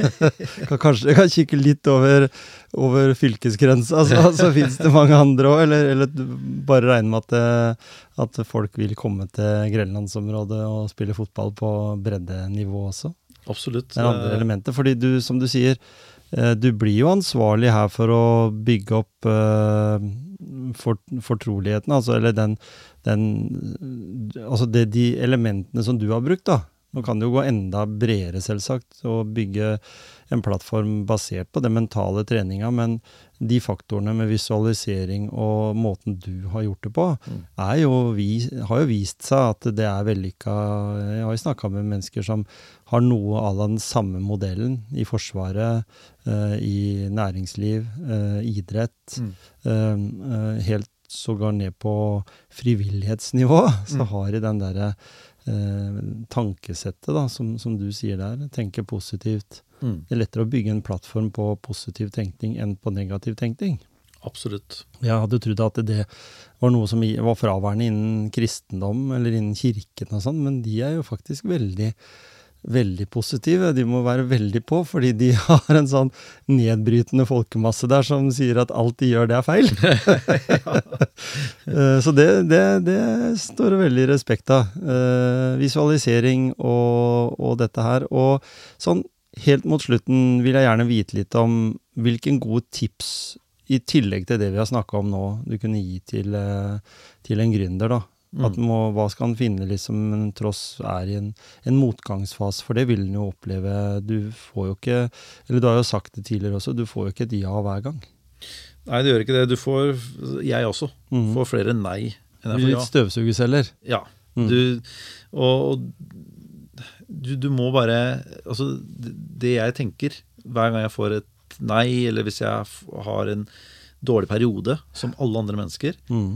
[LAUGHS] kan kanskje dere kan kikke litt over, over fylkesgrensa, så, så fins det mange andre òg. Eller, eller, bare regne med at, eh, at, folk vil komme til grenlandsområdet og spille fotball på breddenivå også. Absolutt. Det er andre elementer. fordi du, som du sier, eh, du blir jo ansvarlig her for å bygge opp for, fortroligheten, altså, eller den, den Altså det, de elementene som du har brukt, da. Nå kan det jo gå enda bredere, selvsagt, og bygge en plattform basert på den mentale treninga, men de faktorene med visualisering og måten du har gjort det på, mm. jo, har jo vist seg at det er vellykka. Jeg har jo snakka med mennesker som har noe av den samme modellen i Forsvaret, uh, i næringsliv, uh, idrett. Mm. Uh, helt sågar ned på frivillighetsnivå, [LAUGHS] så mm. har de den derre tankesettet, da, som, som, du sier der. Tenke positivt. Mm. Det er lettere å bygge en plattform på positiv tenkning enn på negativ tenkning. Absolutt. Jeg hadde trodd at det var noe som var fraværende innen kristendom eller innen kirken og sånn, men de er jo faktisk veldig, veldig positive. De må være veldig på, fordi de [LAUGHS] har en sånn nedbrytende folkemasse der som sier at alt de gjør, det er feil. [LAUGHS] Eh, så det, det, det, står det veldig respekt av. Uh, visualisering og, og, dette her. Og sånn Helt mot slutten vil jeg gjerne vite litt om hvilken gode tips, i tillegg til det vi har snakka om nå, du kunne gi til, eh, til en gründer. da. Mm. Må, hva skal han finne liksom, tross er i en, en, motgangsfase? For det vil han jo oppleve. Du får jo ikke Eller du har jo sagt det tidligere også, du får jo ikke et ja hver gang. Nei, det gjør ikke det. Du får, jeg også, mm. får flere nei enn jeg får ja. Litt støvsugerceller? Ja. Mm. Du, og, og du, du, må bare Altså, det jeg tenker hver gang jeg får et nei, eller hvis jeg har en dårlig periode, som alle andre mennesker mm.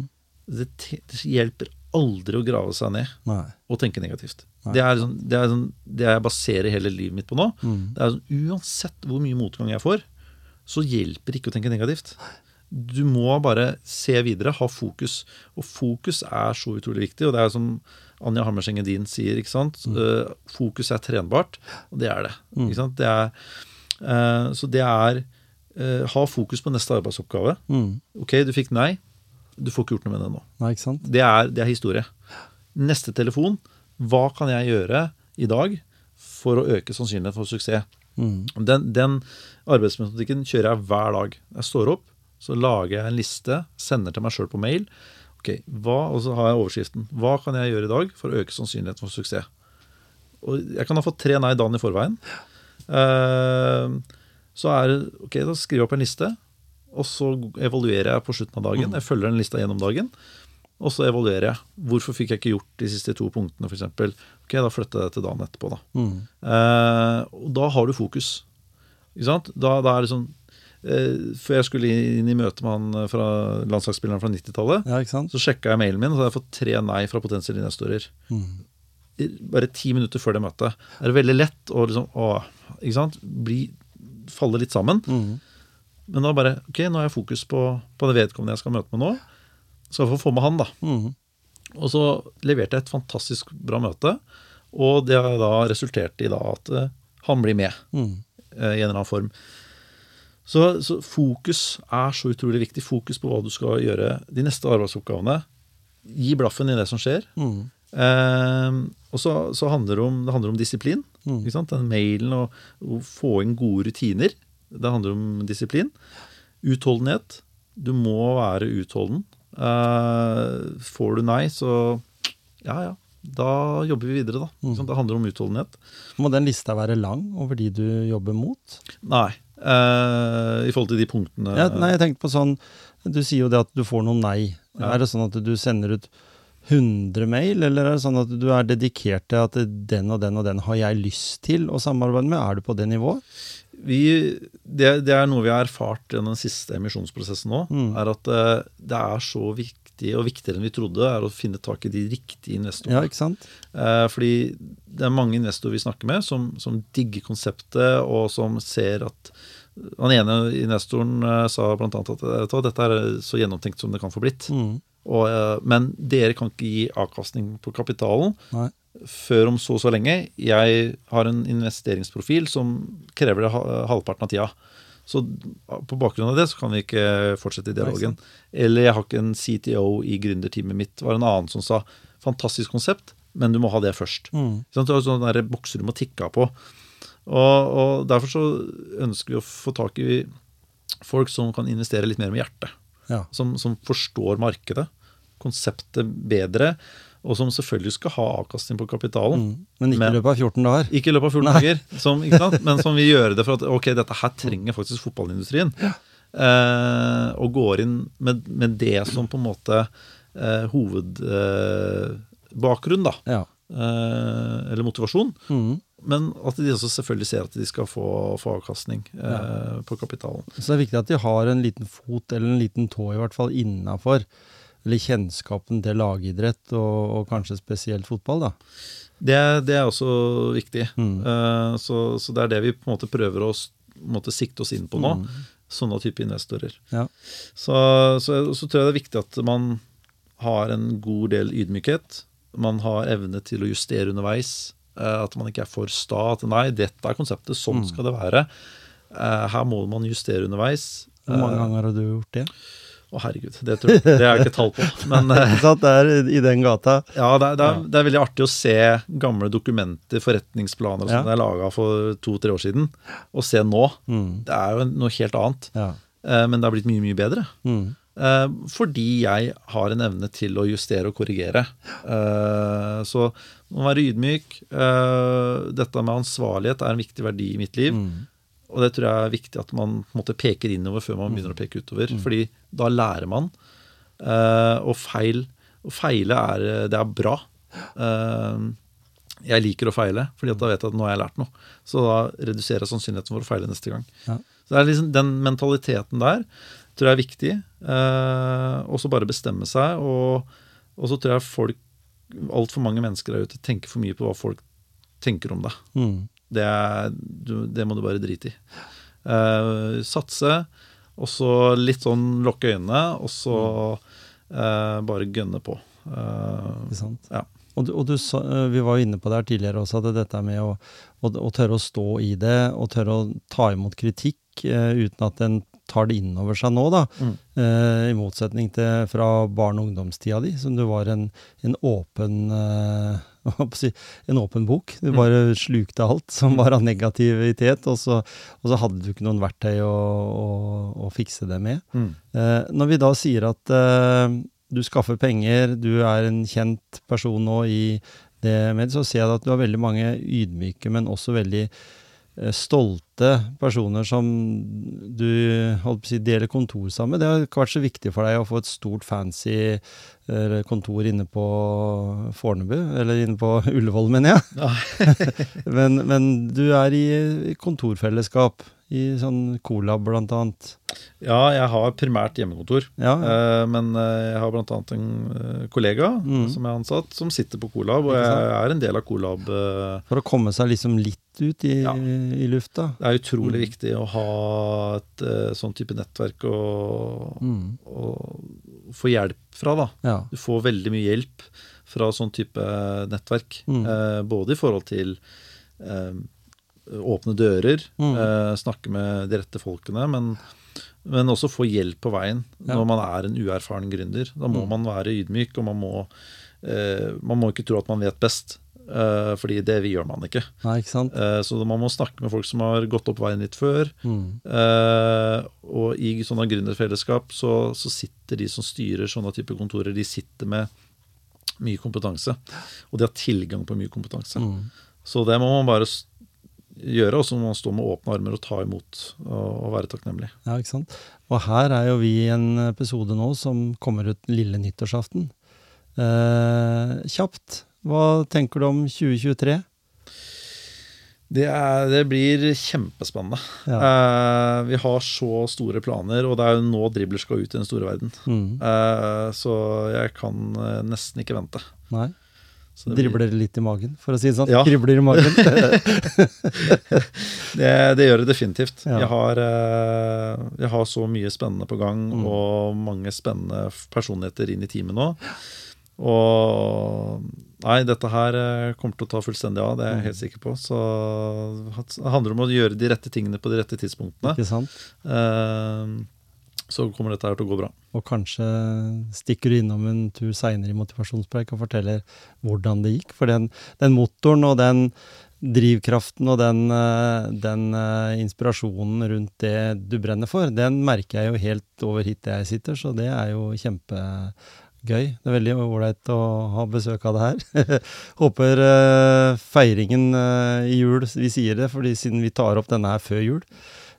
det, det, hjelper aldri å grave seg ned nei. og tenke negativt. Det er, sånn, det, er sånn, det jeg baserer hele livet mitt på nå. Mm. Det er sånn, Uansett hvor mye motgang jeg får, så hjelper ikke å tenke negativt. Du må bare se videre, ha fokus. Og fokus er så utrolig viktig. Og det er som Anja Hammerseng Edin sier. ikke sant? Mm. fokus er trenbart, og det er det. Mm. ikke sant? Det er, uh, så det er uh, Ha fokus på neste arbeidsoppgave. Mm. Ok, du fikk nei. Du får ikke gjort noe med det nå. Nei, ikke sant? Det er, det er historie. Neste telefon. Hva kan jeg gjøre i dag for å øke sannsynligheten for suksess? Mm. Den, den arbeidsmetodikken kjører jeg hver dag. Jeg står opp, så lager jeg en liste, sender til meg sjøl på mail. Ok, hva, Og så har jeg overskriften. Hva kan jeg gjøre i dag for å øke sannsynligheten for suksess? Og jeg kan ha fått tre nei dagen i forveien. Uh, så er det, ok, da skriver jeg opp en liste, og så evaluerer jeg på slutten av dagen. Jeg følger den lista gjennom dagen. Og så evaluerer jeg. Hvorfor fikk jeg ikke gjort de siste to punktene, f.eks.? Ok, da flytter jeg det til dagen etterpå, da. Mm. Eh, og da har du fokus. Ikke sant? Da, da er det sånn eh, Før jeg skulle inn i møte med han fra landslagsspilleren fra 90-tallet, Ja, så sjekka jeg mailen min, og så hadde jeg fått tre nei fra potensielle investorer. Mm. Bare ti minutter før det møtet. Er det veldig lett å liksom å, ikke sant? Bli, falle litt sammen. Mm. Men da bare Ok, nå har jeg fokus på, på det vedkommende jeg skal møte med nå. Så jeg får få med han, da. Mm. Og så leverte jeg et fantastisk bra møte. Og det har da resultert i da at eh, han blir med Mm. i en eller annen form. Så, så fokus er så utrolig viktig. Fokus på hva du skal gjøre de neste arbeidsoppgavene. Gi blaffen i det som skjer. Mm. Eh, og så, så handler det om, det handler om disiplin. Mm. Den mailen og å få inn gode rutiner. Det handler om disiplin. Utholdenhet. Du må være utholden. Uh, får du nei, så ja, ja. Da jobber vi videre, da. Mm. Det handler om utholdenhet. Må den lista være lang over de du jobber mot? Nei. Uh, I forhold til de punktene Ja, nei, jeg tenkte på sånn Du sier jo det at du får noen nei. Ja. Er det sånn at du sender ut 100 mail, eller er det sånn at du er dedikert til at den og den og den har jeg lyst til å samarbeide med? Er du på det nivået? Vi, det, det er noe vi har erfart i den siste emisjonsprosessen nå. Mm. er At eh, det er så viktig, og viktigere enn vi trodde, er å finne tak i de riktige investorene. Ja, ikke sant? Eh, fordi det er mange investorer vi snakker med, som, som digger konseptet, og som ser at Han ene investoren eh, sa bl.a. at dette er så gjennomtenkt som det kan få blitt. Mm. Og, men dere kan ikke gi avkastning på kapitalen Nei. Før om så og så lenge. Jeg har en investeringsprofil som krever det halvparten av tida. Så på bakgrunn av det så kan vi ikke fortsette dialogen. Eller jeg har ikke en CTO i gründerteamet mitt. Det var en annen som sa fantastisk konsept, men du må ha det først. Mm. Ikke det er har sånne bokser du må tikke av på. Og, og Derfor så ønsker vi å få tak i folk som kan investere litt mer med hjertet. Ja. Som, som forstår markedet, konseptet bedre, og som selvfølgelig skal ha avkastning på kapitalen. Mm. Men ikke i løpet av 14 dager. Ikke i løpet av 14 dager, som, [LAUGHS] men som vil gjøre det for at ok, dette her trenger faktisk fotballindustrien. Eh, og går inn med, med det som på en måte eh, hovedbakgrunn, da. Ja. Eh, eller motivasjon. Mm. Men at de også selvfølgelig ser at de skal få, få avkastning eh, på kapitalen. Så det er viktig at de har en liten fot, eller en liten tå i hvert fall, innafor. Eller kjennskapen til lagidrett, og, og kanskje spesielt fotball, da. Det, det er også viktig. Mm. Uh, så, så det er det vi på en måte prøver å måte sikte oss inn på nå. Mm. Sånne type investorer. Ja. Så, så, så tror jeg det er viktig at man har en god del ydmykhet. Man har evne til å justere underveis. Uh, At man ikke er for sta. At nei, dette er konseptet, sånn Mm. skal det være. Uh, Her må man justere underveis. Hvor mange ganger har du gjort det? Å, herregud. Det, tror jeg, det har jeg ikke tall på. Men? [LAUGHS] Det er i den gata. ja, det, er- det, er, det er veldig artig å se gamle dokumenter, forretningsplaner og Ja. sånt det er laga for to-tre år siden, og se nå. Mm. Det er jo noe helt annet. Ja. Eh, Men det har blitt mye, mye bedre. Mm. Eh, fordi jeg har en evne til å justere og korrigere. Eh, så man må være ydmyk. Eh, dette med ansvarlighet er en viktig verdi i mitt liv. Mm. Og det tror jeg er viktig at man måte peker innover før man begynner å peke utover. Fordi da lærer man. Uh, og feil Å feile er, det er bra. Uh, jeg liker å feile, fordi da vet jeg at nå har jeg lært noe. Så da reduserer jeg sannsynligheten for å feile neste gang. Ja. Så det er liksom Den mentaliteten der tror jeg er viktig. Uh, og så bare bestemme seg. Og, og så tror jeg folk altfor mange mennesker der ute tenker for mye på hva folk tenker om deg. Mm. Det, det må du bare drite i. Uh, satse, og så litt sånn lukke øynene, og så uh, bare gønne på. Uh, Ikke sant? ja. Og, du, og du, vi var jo inne på det her tidligere også, at dette med å, å, å, tørre å stå i det, og tørre å ta imot kritikk uten at den tar det inn over seg nå, da. Mm. Uh, I motsetning til fra barne- og ungdomstida di, som du var en, en åpen uh, [LAUGHS] en åpen bok. Du mm. bare slukte alt som var av negativitet, og så, og så hadde du ikke noen verktøy å, å, å fikse det med. Mm. Eh, når vi da sier at du skaffer penger, du er en kjent person nå i det med, så ser jeg at du har veldig mange ydmyke, men også veldig Eh, stolte personer som du si, deler kontor sammen med. Det har ikke vært så viktig for deg å få et stort, fancy eh, kontor inne på Fornebu, eller inne på [LAUGHS] Ullevål, mener jeg. Ja. [LAUGHS] men, men, du er i kontorfellesskap i sånn Colab, blant annet? Ja, jeg har primært hjemmekontor. Ja. Eh, men eh, jeg har annet en eh, kollega mm. som er ansatt, som sitter på Colab, og jeg er en del av Colab. For å komme seg liksom litt ut i, ja. i lufta? Det er utrolig mm. viktig å ha et sånn type nettverk å mm. få hjelp fra, da. Ja. Du får veldig mye hjelp fra sånn type nettverk. Mm. både i forhold til åpne dører, mm. eh, snakke med de rette folkene. Men, men, også få hjelp på veien ja. når man er en uerfaren gründer. Da må mm. man være ydmyk, og man må, eh, man må ikke tro at man vet best. Eh, fordi det gjør man ikke. Nei, ikke? Eh, så man må snakke med folk som har gått opp veien litt før. Mm. Eh, og i sånne gründerfellesskap så, så sitter de som styrer sånne type kontorer, de sitter med mye kompetanse. Og de har tilgang på mye kompetanse. Mm. Så det må man bare gjøre, og så må man stå med åpne armer og ta imot og, være takknemlig. Ja, ikke sant. Og her er jo vi i en episode nå som kommer ut lille nyttårsaften. Eh, kjapt, hva tenker du om 2023? Det, er, det blir kjempespennende. Ja. Eh, vi har så store planer, og det er jo nå dribler skal ut i den store verden. Mm. Eh, så jeg kan eh, nesten ikke vente. Nei. Dribler det litt i magen, for å si det sånn? Ja. Kribler i magen. [LAUGHS] [LAUGHS] det, det, gjør det definitivt. Ja. Jeg, har, eh, jeg, har, så mye spennende på gang, mm. og mange spennende personligheter inn i teamet nå. Og nei, dette her eh, kommer til å ta fullstendig av, det er jeg helt mm. sikker på. Så det handler om å gjøre de rette tingene på de rette tidspunktene. Ikke sant? Uh, så kommer dette her til å gå bra. Og kanskje stikker du innom en tur seinere i motivasjonspreik og forteller hvordan det gikk. For den, den motoren og den drivkraften og den, eh, den, eh, inspirasjonen rundt det du brenner for, den merker jeg jo helt over hit jeg sitter, så det er jo kjempegøy. Det er veldig ålreit å ha besøk av det her. [LAUGHS] Håper uh, feiringen i jul Vi sier det fordi siden vi tar opp denne her før jul.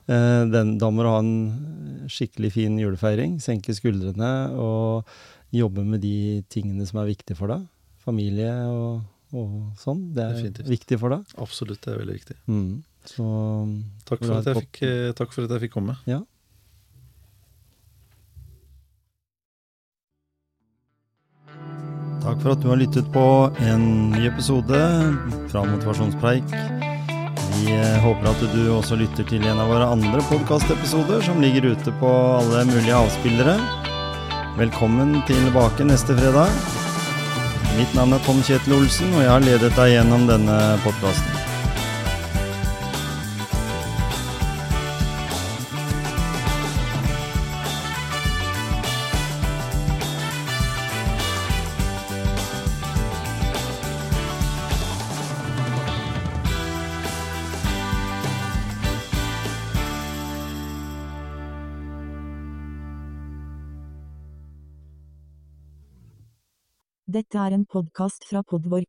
Eh, den, da må du ha en skikkelig fin julefeiring, senke skuldrene og jobbe med de tingene som er viktige for deg. Familie og, og sånn. Det er Definitivt. viktig for deg. Absolutt, det er veldig viktig. Mm. Så, takk, for at jeg fikk, eh, takk for at jeg fikk komme. Ja. Takk for at du har lyttet på en ny episode fra Motivasjonspreik. Vi eh, håper at du også lytter til en av våre andre podkastepisoder som ligger ute på alle mulige avspillere. Velkommen tilbake neste fredag. Mitt navn er Tom Kjetil Olsen, og jeg har ledet deg gjennom denne podkasten. Dette er en podkast fra Podvork.